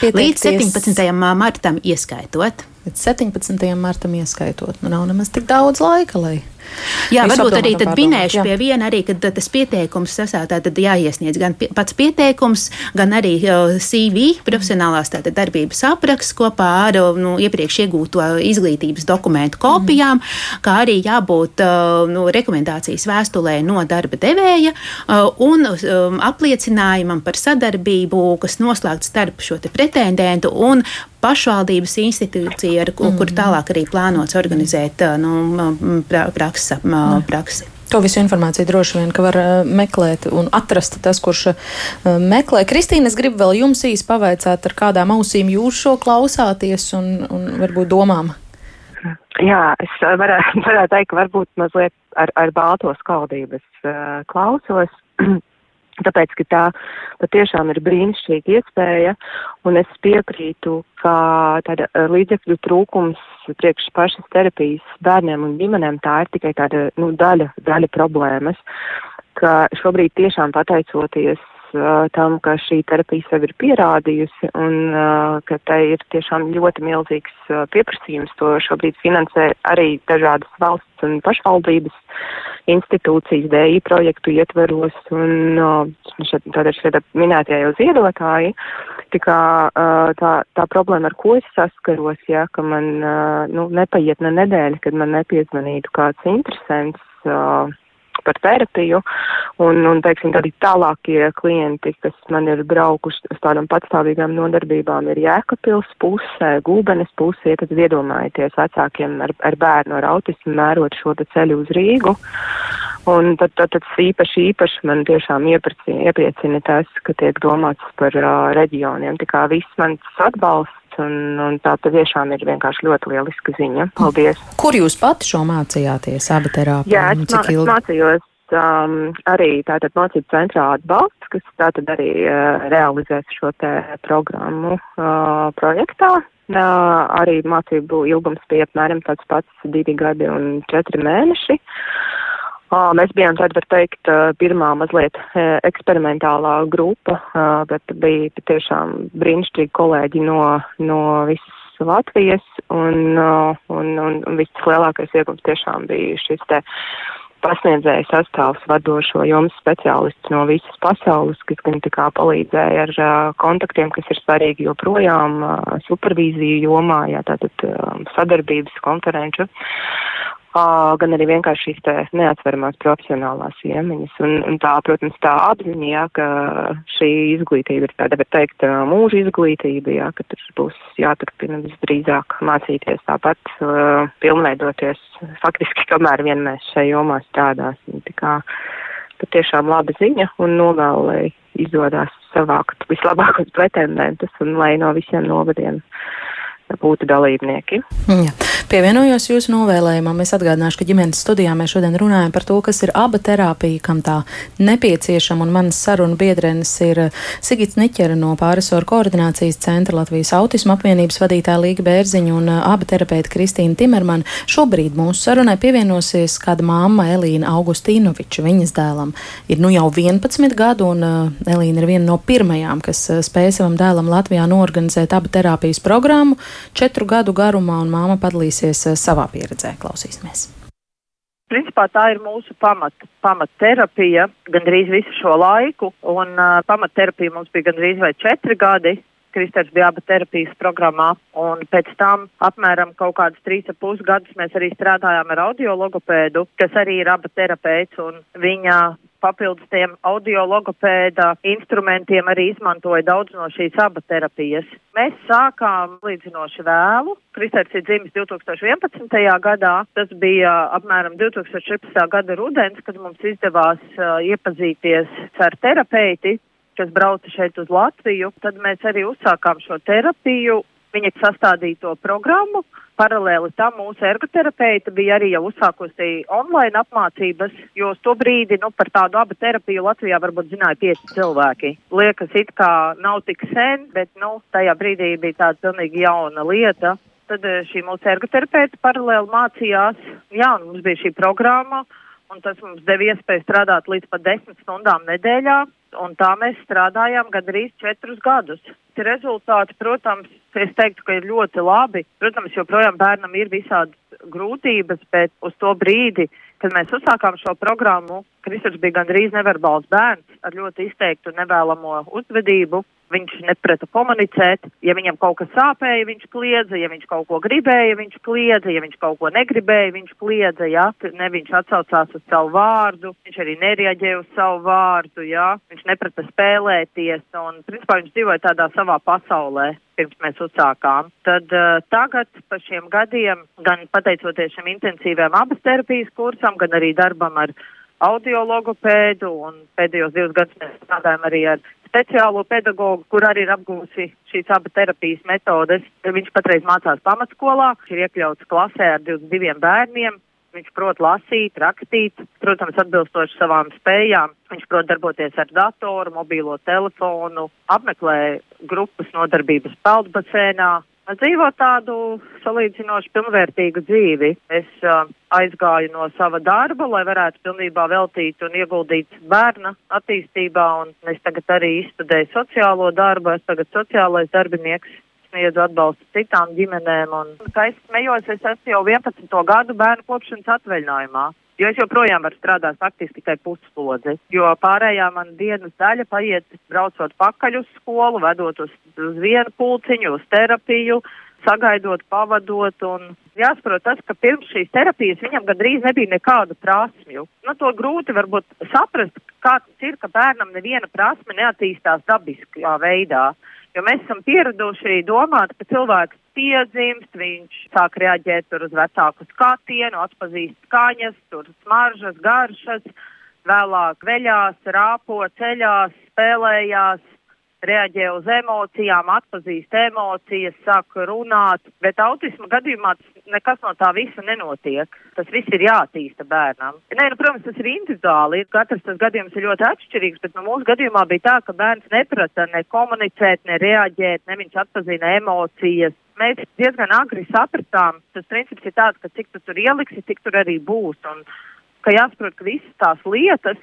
pieteikties? Līdz 17. martam ieskaitot. Līdz 17. martam ieskaitot. Nu, nav nemaz tik daudz laika, lai Jā, varbūt arī tad minēšu pie viena arī, ka tas pieteikums sasātā tad jāiesniedz gan pats pieteikums, gan arī CV, profesionālās tātad darbības apraksts kopā ar nu, iepriekš iegūto izglītības dokumentu kopijām, mm. kā arī jābūt nu, rekomendācijas vēstulē no darba devēja un um, apliecinājumam par sadarbību, kas noslēgts starp šo pretendentu un pašvaldības institūcija, ar mm. kur tālāk arī plānots organizēt nu, praksa, praksi. To visu informāciju droši vien, ka var meklēt un atrast tas, kurš meklē. Kristīne, es gribu vēl jums īsi pavaicāt, ar kādām ausīm jūs šo klausāties un, un varbūt domām. Jā, es varētu, varētu teikt, ka varbūt mazliet ar, ar balto skaldības uh, klausos. Tāpēc, ka tā patiešām ir brīnišķīga iespēja, un es piekrītu, ka tāda eh, līdzekļu trūkums priekš pašas terapijas bērniem un ģimenēm tā ir tikai tāda, nu, daļa, daļa problēmas, ka šobrīd tiešām pateicoties uh, tam, ka šī terapija sev ir pierādījusi un uh, ka tai ir tiešām ļoti milzīgs pieprasījums. To šobrīd finansē arī dažādas valsts un pašvaldības institūcijas DI projektu ietveros un šeit, tātad šeit minētie jau ziedotāji. Tā, kā, uh, tā, tā problēma, ar ko es saskaros, ja, ka man nu, nepaiet ne nedēļa, kad man nepiezvanītu kāds interesants. Par terapiju, un, un teiksim, tādi tālākie klienti, kas man ir braukuši uz tādām patstāvīgām nodarbībām, ir Jēkabpils pusē, Gūbenes pusē, tad iedomājieties vecākiem ar, ar bērnu ar autismu mērot šo ceļu uz Rīgu. Un tad, tad, tad īpaši, īpaši man tiešām iepriecina tas, ka tiek domāts par uh, reģioniem. Tā kā viss mans atbalsts un, un tā tiešām ir vienkārši ļoti lieliska ziņa. Paldies! Kur jūs pati šo mācījāties, abi terapija? Jā, es, mā, es mācījos um, arī tātad mācību centrā atbalsts, kas tātad arī uh, realizēs šo te programmu uh, projektā. Uh, arī mācību ilgums bija apmēram tāds pats divi gadi un četri mēneši. Uh, Mēs bijām tāda, var teikt, pirmā mazliet eksperimentālā grupa, bet bija patiešām brīnišķīgi kolēģi no, no visas Latvijas, un, un, un, un viss lielākais iegums tiešām bija šis te pasniedzēja sastāvs vadošo jomas speciālists no visas pasaules, kas gan tā kā palīdzēja ar kontaktiem, kas ir svarīgi joprojām supervīziju jomā, jā, tātad sadarbības konferenču gan arī vienkārši šīs neatsveramās profesionālās iemaņas. Un, un tā, protams, tā apziņa, jā, ka šī izglītība ir tāda, var teikt, mūža izglītība, jā, ka tur būs jāturpina visdrīzāk mācīties tāpat, uh, pilnveidoties faktiski, kamēr vien mēs šajā jomā strādāsim. Tā kā, patiešām laba ziņa un novēlu, lai izdodas savākt vislabākos pretendentus un lai no visiem novadiem būtu dalībnieki. Ja. Pievienojos jūsu novēlējumam. Es atgādināšu, ka ģimenes studijā mēs šodien runājam par to, kas ir aba terapija, kam tā nepieciešama. Un manas sarunu biedrenes ir Sigits Niķera no pārisoru koordinācijas centra Latvijas autismu apvienības vadītāja Līga Bērziņa un aba terapeita Kristīna Timermana. Šobrīd mūsu sarunai pievienosies kāda māma Elīna Augustīnoviča. Viņas dēlam ir nu jau 11 gadu, un uh, Elīna ir viena no pirmajām, kas uh, spēja savam dēlam Latvijā norganizēt abu terapijas programmu četru gadu garumā, un māma padalīsies eh, savā pieredzē. Klausīsimies! Principā tā ir mūsu pamat, pamatterapija gandrīz visu šo laiku, un uh, pamatterapija mums bija gandrīz vai četri gadi. Kristers bija aba terapijas programmā, un pēc tam apmēram kaut kādus trīs ap pus gadus mēs arī strādājām ar audiologopēdu, kas arī ir aba terapeits, un viņa papildus tiem audiologopēda instrumentiem arī izmantoja daudz no šīs aba terapijas. Mēs sākām līdzinoši vēlu. Kristers ir dzimis 2011. gadā. Tas bija apmēram 2014. gada rudens, kad mums izdevās uh, iepazīties ar terapeiti, kas brauca šeit uz Latviju. Tad mēs arī uzsākām šo terapiju. Viņa sastādīja to programmu, Paralēli tam mūsu ergoterapeita bija arī jau uzsākusi online apmācības, jo to brīdi, nu, par tādu abu terapiju Latvijā varbūt zināja pieci cilvēki. Liekas, it kā nav tik sen, bet, nu, tajā brīdī bija tāda pilnīgi jauna lieta. Tad eh, šī mūsu ergoterapeita paralēli mācījās, jā, mums bija šī programma, un tas mums deva iespēju strādāt līdz pat desmit stundām nedēļā, un tā mēs strādājām gandrīz četrus gadus. Rezultāti, protams, es teiktu, ka ir ļoti labi. Protams, joprojām bērnam ir visādas grūtības, bet uz to brīdi, kad mēs uzsākām šo programmu, Kristers bija gandrīz neverbāls bērns ar ļoti izteiktu nevēlamo uzvedību. Viņš neprata komunicēt. Ja viņam kaut kas sāpēja, viņš kliedza. Ja viņš kaut ko gribēja, viņš kliedza. Ja viņš kaut ko negribēja, viņš kliedza. Ja? Ne viņš atsaucās uz savu vārdu, viņš arī nereaģēja uz savu vārdu. Ja? Viņš neprata spēlēties. Un, principā, viņš dzīvoja tādā savā pasaulē pirms mēs uzsākām. Tad uh, tagad pa šiem gadiem, gan pateicoties šim intensīvajam abas terapijas kursam, gan arī darbam ar audiologopēdu un pēdējos divus gadus mēs strādājam arī ar speciālo pedagogu, kur arī ir apgūsi šīs abas terapijas metodes. Viņš patreiz mācās pamatskolā, ir iekļauts klasē ar 22 bērniem. Viņš prot lasīt, rakstīt, protams, atbilstoši savām spējām. Viņš prot darboties ar datoru, mobīlo telefonu, apmeklē grupas nodarbības peldbasēnā, dzīvo tādu salīdzinoši pilnvērtīgu dzīvi. Es uh, aizgāju no sava darba, lai varētu pilnībā veltīt un ieguldīt bērna attīstībā, un es tagad arī izstudēju sociālo darbu, es tagad sociālais darbinieks. Sniedzu atbalstu citām ģimenēm, un, kā es smējos, es esmu jau 11. gadu bērnu kopšanas atvaļinājumā. Jo es joprojām varu strādāt faktiski tikai puslodzi, jo pārējā man dienas daļa paiet braucot pakaļ uz skolu, vedot uz, uz vienu pulciņu, uz terapiju, sagaidot, pavadot. Un jāsaprot tas, ka pirms šīs terapijas viņam gandrīz nebija nekādu prasmju. Nu, to grūti varbūt saprast, kā tas ir, ka bērnam neviena prasme neattīstās dabiskā veidā. Jo mēs esam pieraduši domāt, ka cilvēks piedzimst, viņš sāk reaģēt uz vecāku skatienu, atpazīst skaņas, tur smaržas, garšas, vēlāk veļās, rāpo, ceļās, spēlējās, reaģē uz emocijām, atpazīst emocijas, sāk runāt, bet autisma gadījumā nekas no tā visa nenotiek. Tas viss ir jātīsta bērnam. Nē, nu, protams, tas ir individuāli. Katrs tas gadījums ir ļoti atšķirīgs, bet nu, mūsu gadījumā bija tā, ka bērns neprata ne komunicēt, ne reaģēt, ne viņš atpazina emocijas. Mēs diezgan agri sapratām, tas princips ir tāds, ka cik tu tur ieliksi, tik tur arī būs. Un, ka jāsaprot, ka visas tās lietas,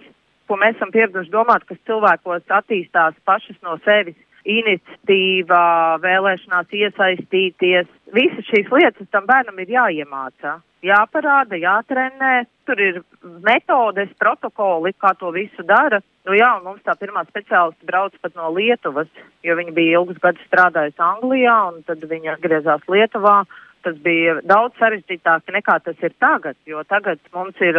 ko mēs esam pieraduši domāt, kas cilvēkos attīstās pašas no sevis. Iniciatīva, vēlēšanās iesaistīties, visas šīs lietas tam bērnam ir jāiemācā, jāparāda, jātrenē. Tur ir metodes, protokoli, kā to visu dara. Nu jā, un mums tā pirmā speciālista brauc pat no Lietuvas, jo viņa bija ilgus gadus strādājusi Anglijā, un tad viņa atgriezās Lietuvā tas bija daudz sarežģītāk nekā tas ir tagad, jo tagad mums ir,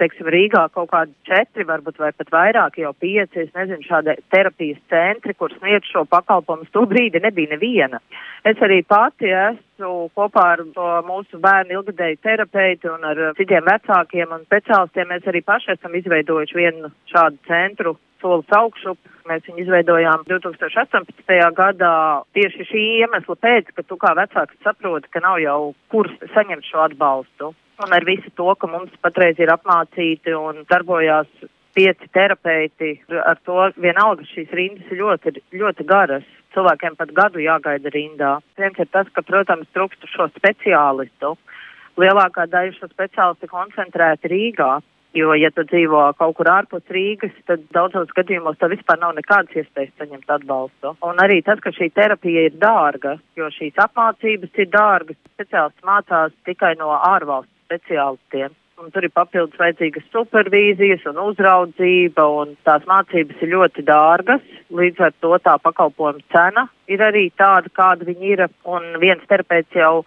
teiksim, Rīgā kaut kādi četri, varbūt vai pat vairāk, jau pieci, es nezinu, šādi terapijas centri, kur sniedz šo pakalpojumu. To brīdi nebija neviena. Es arī pati esmu kopā ar mūsu bērnu ilgadēju terapeitu un ar citiem vecākiem un speciālistiem. Mēs arī paši esam izveidojuši vienu šādu centru solis augšu. Mēs viņu izveidojām 2018. gadā tieši šī iemesla pēc, ka tu kā vecāks saproti, ka nav jau kurs saņemt šo atbalstu. Un ar visu to, ka mums patreiz ir apmācīti un darbojās pieci terapeiti, ar to vienalga šīs rindas ir ļoti, ļoti garas. Cilvēkiem pat gadu jāgaida rindā. Viens ir tas, ka, protams, trūkst šo speciālistu. Lielākā daļa šo speciālistu koncentrēti Rīgā. Jo, ja tu dzīvo kaut kur ārpus Rīgas, tad daudzos gadījumos tev vispār nav nekādas iespējas saņemt atbalstu. Un arī tas, ka šī terapija ir dārga, jo šīs apmācības ir dārgas, speciālists mācās tikai no ārvalstu speciālistiem. Un tur ir papildus vajadzīgas supervīzijas un uzraudzība, un tās mācības ir ļoti dārgas. Līdz ar to tā pakalpojuma cena ir arī tāda, kāda viņi ir. Un viens terapeits jau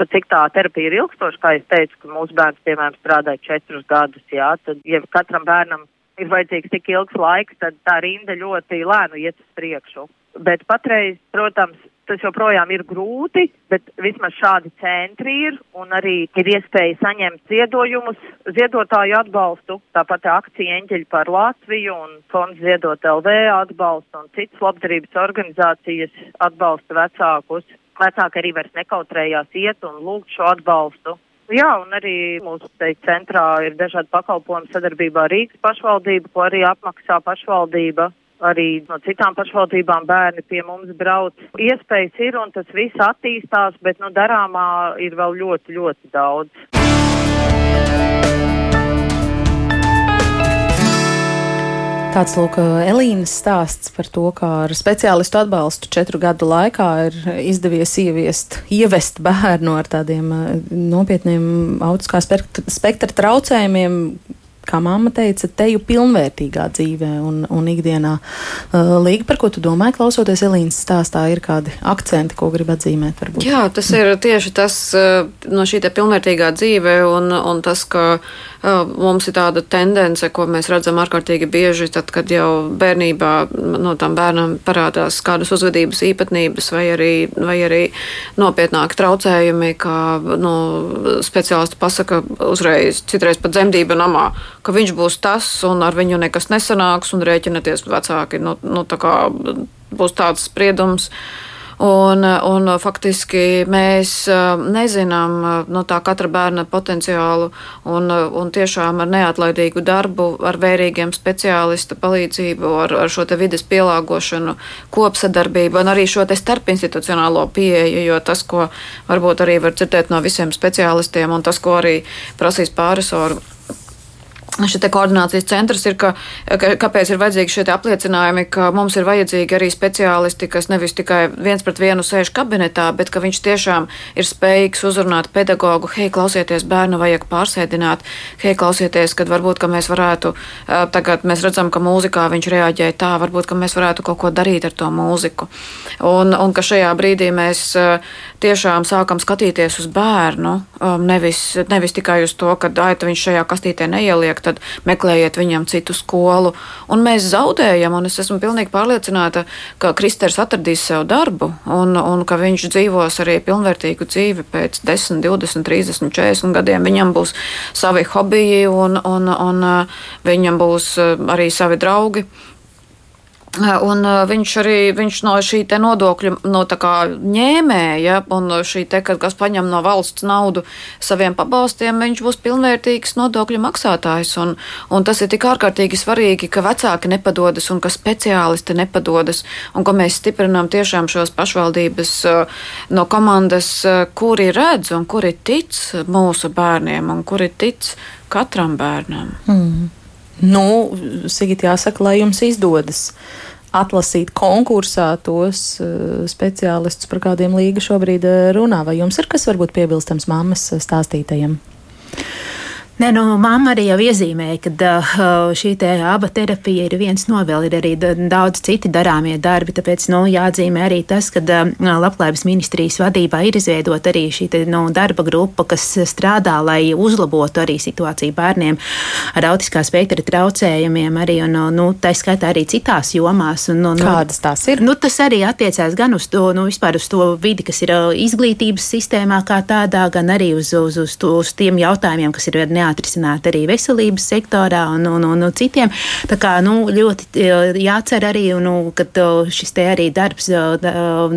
Tad, cik tā terapija ir ilgstoša, kā es teicu, ka mūsu bērns, piemēram, strādāja četrus gadus, jā, tad, ja katram bērnam ir vajadzīgs tik ilgs laiks, tad tā rinda ļoti lēnu iet uz priekšu. Bet patreiz, protams, tas joprojām ir grūti, bet vismaz šādi centri ir un arī ir iespēja saņemt ziedojumus, ziedotāju atbalstu, tāpat akcija Eņģeļi par Latviju un fonds Ziedot LV atbalstu un citas labdarības organizācijas atbalsta vecākus vecāki arī vairs nekautrējās iet un lūgt šo atbalstu. Jā, un arī mūsu teikt, centrā ir dažādi pakalpojumi sadarbībā ar Rīgas pašvaldību, ko arī apmaksā pašvaldība. Arī no citām pašvaldībām bērni pie mums brauc. Iespējas ir un tas viss attīstās, bet nu darāmā ir vēl ļoti, ļoti daudz. Tāds lūk, Elīnas stāsts par to, kā ar speciālistu atbalstu četru gadu laikā ir izdevies ieviest, ievest bērnu ar tādiem eh, nopietniem autiskā spektra traucējumiem, kā mamma teica, teju pilnvērtīgā dzīvē un, un ikdienā. Uh, Līga, par ko tu domāji, klausoties Elīnas stāstā, ir kādi akcenti, ko grib atzīmēt? Varbūt? Jā, tas ir tieši tas uh, no šī pilnvērtīgā dzīve un, un tas, ka uh, mums ir tāda tendence, ko mēs redzam ārkārtīgi bieži, tad, kad jau bērnībā no tam bērnam parādās kādas uzvedības īpatnības vai arī, vai arī nopietnāki traucējumi, kā nu, speciālisti pasaka uzreiz, citreiz pat dzemdība namā, ka viņš būs tas, un ar viņu nekas nesanāks, un rēķināties vecāki. Nu, nu, tā kā būs tāds spriedums. Un, un faktiski mēs nezinām no tā katra bērna potenciālu un, un tiešām ar neatlaidīgu darbu, ar vērīgiem speciālistu palīdzību, ar, ar šo vidas pielāgošanu, kopsadarbību un arī šo starpinstitucionālo pieeju, jo tas, ko varbūt arī var dzirdēt no visiem speciālistiem un tas, ko arī prasīs pārisoru Šis koordinācijas centrs ir, ka, ka, kāpēc ir vajadzīgi šie apliecinājumi, ka mums ir vajadzīgi arī speciālisti, kas nevis tikai viens pret vienu sēž kabinetā, bet ka viņš tiešām ir spējīgs uzrunāt pedagogu, hei, klausieties, bērnu vajag pārsēdināt, hei, klausieties, kad varbūt, ka mēs varētu, tagad mēs redzam, ka mūzikā viņš reaģē tā, varbūt, ka mēs varētu kaut ko darīt ar to mūziku. Un, un ka šajā brīdī mēs tiešām sākam skatīties uz bērnu, nevis, nevis tikai uz to, ka aita viņš šajā kastītē neieliek tad meklējiet viņam citu skolu. Un mēs zaudējam, un es esmu pilnīgi pārliecināta, ka Kristers atradīs sev darbu, un, un ka viņš dzīvos arī pilnvērtīgu dzīvi pēc 10, 20, 30, 40 gadiem. Viņam būs savi hobiji, un, un, un viņam būs arī savi draugi. Un viņš arī viņš no šī nodokļu no ņēmēja, un šī te, kas paņem no valsts naudu saviem pabalstiem, viņš būs pilnvērtīgs nodokļu maksātājs. Un, un tas ir tik ārkārtīgi svarīgi, ka vecāki nepadodas un ka speciālisti nepadodas, un ka mēs stiprinām tiešām šos pašvaldības no komandas, kuri redz un kuri tic mūsu bērniem un kuri tic katram bērnam. Mm. Nu, Sigit, jāsaka, lai jums izdodas atlasīt konkursā tos uh, speciālistus, par kādiem līga šobrīd uh, runā. Vai jums ir kas varbūt piebilstams mammas stāstītajam? Nē, nu, mamma arī jau iezīmēja, ka uh, šī te aba terapija ir viens no vēl, ir arī daudz citi darāmie darbi, tāpēc, nu, jāatzīmē arī tas, ka uh, Labklājības ministrijas vadībā ir izveidota arī šī te, nu, darba grupa, kas strādā, lai uzlabotu arī situāciju bērniem ar autiskā spektra traucējumiem arī, un, nu, tā skaitā arī citās jomās. Un, nu, Kādas tās ir? Nu, tas arī attiecās gan uz to, nu, vispār uz to vidi, kas ir izglītības sistēmā kā tādā, gan arī uz, uz, uz, to, uz tiem jautājumiem, kas ir neatkarīgi jāatrisināt arī veselības sektorā un, un, un, un citiem. Tā kā nu, ļoti jācer arī, nu, ka šis te arī darbs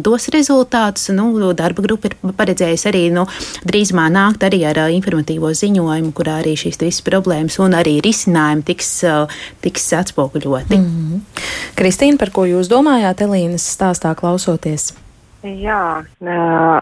dos rezultātus. Nu, darba grupa ir paredzējusi arī nu, drīzumā nākt arī ar informatīvo ziņojumu, kurā arī šīs visas problēmas un arī risinājumi tiks, tiks atspoguļoti. Mm -hmm. Kristīna, par ko jūs domājāt Elīnas stāstā klausoties? Jā,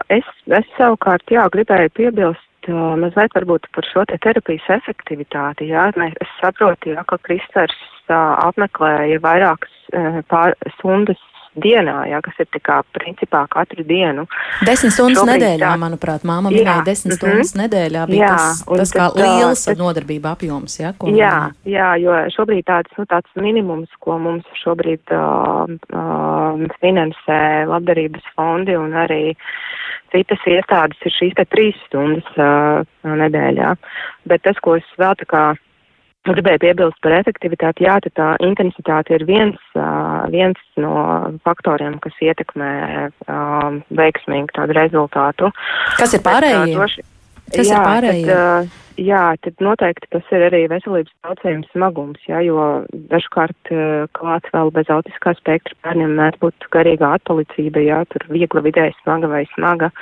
es, es savukārt jā, gribēju piebilst uh, mazliet varbūt par šo te terapijas efektivitāti. Jā, Mēs, es saprotu, jā, ka Kristers uh, apmeklēja vairākas uh, pār, stundas dienā, jā, kas ir tā kā principā katru dienu. Desmit stundas Šobrīd, nedēļā, tā, manuprāt, māma minēja desmit mm -hmm. stundas nedēļā, bija jā, tas, tas kā tad, liels tad, nodarbība apjoms, jā? Jā, jā, jo šobrīd tāds, nu, tāds minimums, ko mums šobrīd uh, uh, finansē labdarības fondi un arī citas iestādes ir šīs te trīs stundas uh, nedēļā. Bet tas, ko es vēl tā kā Gribēju piebilst par efektivitāti, jā, tā intensitāte ir viens, uh, viens no faktoriem, kas ietekmē uh, veiksmīgu tādu rezultātu. Kas ir pārējie? Doši, kas jā, ir pārējie? Tad, uh, jā, tad noteikti tas ir arī veselības traucējums smagums, jā, jo dažkārt uh, klāts vēl bez autiskā spektra bērniem mēdz būt garīgā atpalicība, jā, tur viegla vidēji smaga vai smaga.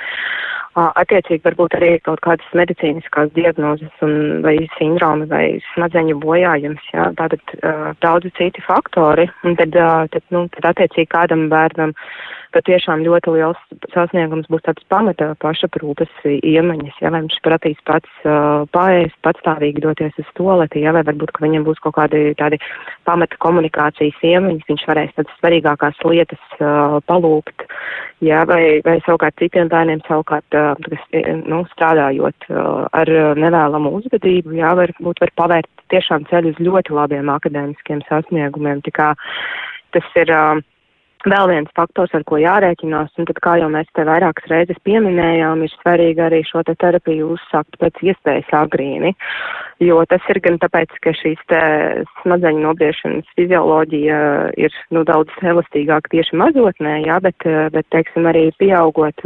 Attiecīgi varbūt arī kaut kādas medicīniskās diagnozes un vai sindromi vai smadzeņu bojājums, jā, tātad uh, daudzi citi faktori, un tad, uh, tad, nu, tad attiecīgi kādam bērnam patiešām ļoti liels sasniegums būs tāds pamata pašaprūpes iemaņas, ja, vai viņš prasīs pats uh, pārējais, patstāvīgi doties uz toleti, ja, vai varbūt, ka viņam būs kaut kādi tādi pamata komunikācijas iemaņas, viņš varēs tādas svarīgākās lietas uh, palūgt, ja, vai, vai savukārt citiem bērniem savukārt, kas, nu, strādājot uh, ar nevēlamu uzvedību, jā, varbūt var pavērt tiešām ceļu uz ļoti labiem akadēmiskiem sasniegumiem, tā kā tas ir, uh, vēl viens faktors, ar ko jārēķinās, un tad, kā jau mēs te vairākas reizes pieminējām, ir svarīgi arī šo te terapiju uzsākt pēc iespējas agrīni, jo tas ir gan tāpēc, ka šīs te smadzeņu nobriešanas fizioloģija ir, nu, daudz elastīgāka tieši mazotnē, jā, bet, bet, teiksim, arī pieaugot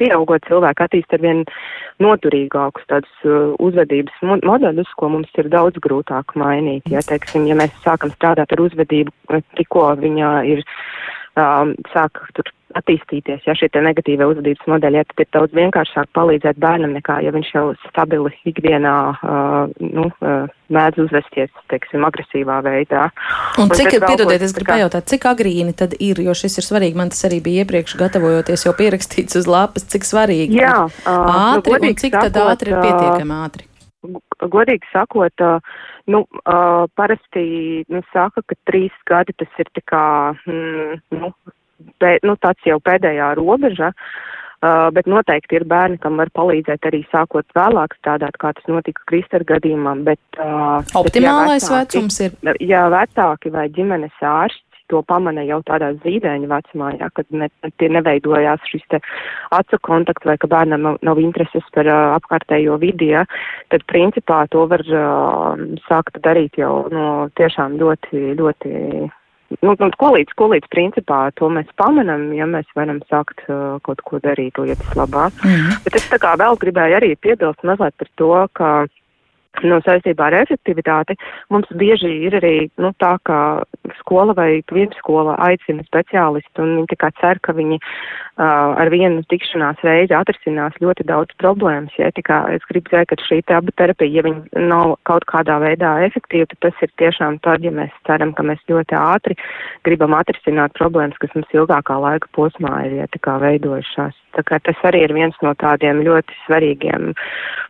pieaugot cilvēki attīst ar vien noturīgākus tādus uh, uzvedības modeļus, ko mums ir daudz grūtāk mainīt. Ja, teiksim, ja mēs sākam strādāt ar uzvedību, tikko viņa ir um, sāk tur attīstīties, ja šie negatīvie uzvedības modeļi, ja, tad ir daudz vienkāršāk palīdzēt bērnam nekā, ja viņš jau stabili ikdienā, uh, nu, uh, mēdz uzvesties, teiksim, agresīvā veidā. Un, un cik, piedodiet, es gribu pajautāt, cik agrīni tad ir, jo šis ir svarīgi, man tas arī bija iepriekš gatavojoties jau pierakstīts uz lapas, cik svarīgi. Jā, uh, ātri, nu, un cik sakot, tad ātri ir pietiekami ātri? Godīgi sakot, nu, uh, parasti nu, saka, ka trīs gadi tas ir kā, mm, nu, pē, nu, tāds jau pēdējā robeža. Uh, bet noteikti ir bērni, kam var palīdzēt arī sākot vēlāk strādāt, kā tas notika Kristera gadījumā. Bet, uh, Optimālais bet, jā, vecāki, vecums ir? Jā, vecāki vai ģimenes ārsti to pamana jau tādā zīdaiņa vecumā, jā, kad ne, tie neveidojās šis te acu kontakts vai ka bērnam nav, nav intereses par uh, apkārtējo vidi, jā, tad principā to var uh, sākt darīt jau no tiešām ļoti, ļoti nu, nu, ko līdz, ko līdz principā to mēs pamanam, ja mēs varam sākt uh, kaut ko darīt lietas labā. Mm -hmm. Bet es tā kā vēl gribēju arī piebilst mazliet par to, ka no saistībā ar efektivitāti, mums bieži ir arī nu, tā, ka skola vai pirmskola aicina speciālistu un viņi tikai cer, ka viņi uh, ar vienu tikšanās reizi atrisinās ļoti daudz problēmas. Ja, tikā es gribu teikt, ka šī aba terapija, ja viņi nav kaut kādā veidā efektīva, tad tas ir tiešām tad, ja mēs ceram, ka mēs ļoti ātri gribam atrisināt problēmas, kas mums ilgākā laika posmā ir ja, veidojušās. Tā kā tas arī ir viens no tādiem ļoti svarīgiem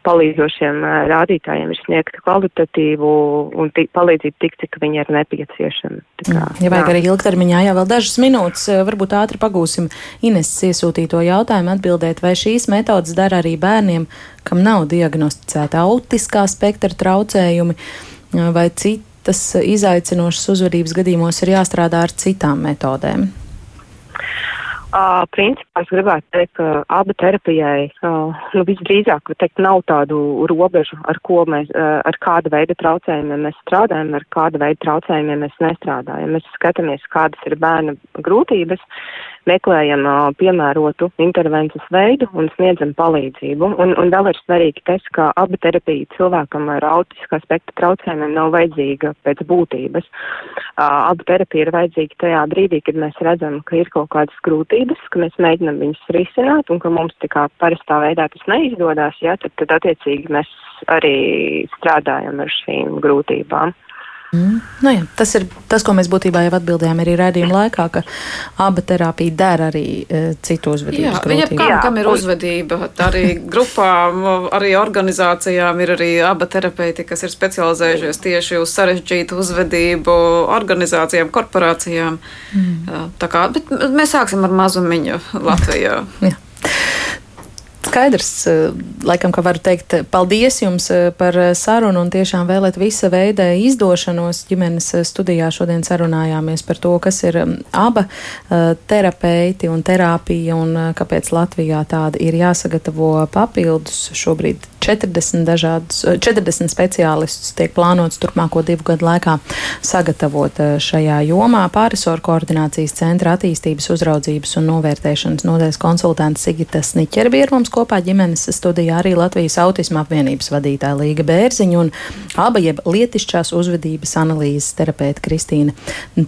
palīdzošiem rādītājiem sniegt kvalitatīvu un tik, palīdzību tik, cik viņa ir nepieciešama. Kā, mm. ja vajag jā. arī ilgtermiņā, jā, vēl dažas minūtes, varbūt ātri pagūsim Ineses iesūtīto jautājumu atbildēt, vai šīs metodas dara arī bērniem, kam nav diagnosticēta autiskā spektra traucējumi vai citas izaicinošas uzvedības gadījumos ir jāstrādā ar citām metodēm. Uh, principā es gribētu teikt, ka aba terapijai uh, nu, visdrīzāk teikt, nav tādu robežu, ar, mēs, uh, ar kāda veida traucējumiem mēs strādājam, ar kāda veida traucējumiem mēs nestrādājam. Mēs skatāmies, kādas ir bērna grūtības, meklējam uh, piemērotu intervences veidu un sniedzam palīdzību. Un, un vēl ir svarīgi tas, ka aba terapija cilvēkam ar autiskā spektra traucējumiem nav vajadzīga pēc būtības. Uh, aba terapija ir vajadzīga tajā brīdī, kad mēs redzam, ka ir kaut kādas grūtības, ka mēs mēģinam viņus risināt un ka mums tā kā parastā veidā tas neizdodas, ja, tad, tad attiecīgi mēs arī strādājam ar šīm grūtībām. Mm. Nu, jā, tas ir tas, ko mēs būtībā jau atbildējām arī redzējuma laikā, ka aba terapija dara arī e, citu uzvedības grūtības. Kam, kam ir uzvedība, arī grupām, arī organizācijām ir arī aba terapeiti, kas ir specializējušies tieši uz sarežģītu uzvedību organizācijām, korporācijām. Mm. Tā kā, bet mēs sāksim ar mazumiņu Latvijā. jā. Skaidrs, eh, laikam, ka varu teikt paldies jums eh, par eh, sarunu un tiešām vēlēt visa veida izdošanos. Ģimenes studijā šodien sarunājāmies par to, kas ir mm, aba terapeiti un terapija un kāpēc Latvijā tāda ir jāsagatavo papildus šobrīd 40 dažādus, 40 speciālistus tiek plānots turpmāko divu gadu laikā sagatavot šajā jomā. Pārisoru koordinācijas centra attīstības uzraudzības un novērtēšanas nodaļas konsultants Sigita Sniķer bija ar mums kopā ģimenes studijā arī Latvijas autisma apvienības vadītāja Līga Bērziņa un aba jeb lietišķās uzvedības analīzes terapeita Kristīna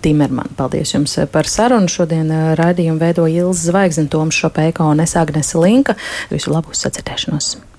Timerman. Paldies jums par sarunu. Šodien raidījumu veido Ilza Zvaigznes, Toms Šopēko un es Agnese Linka. Visu labu sacirdēšanos!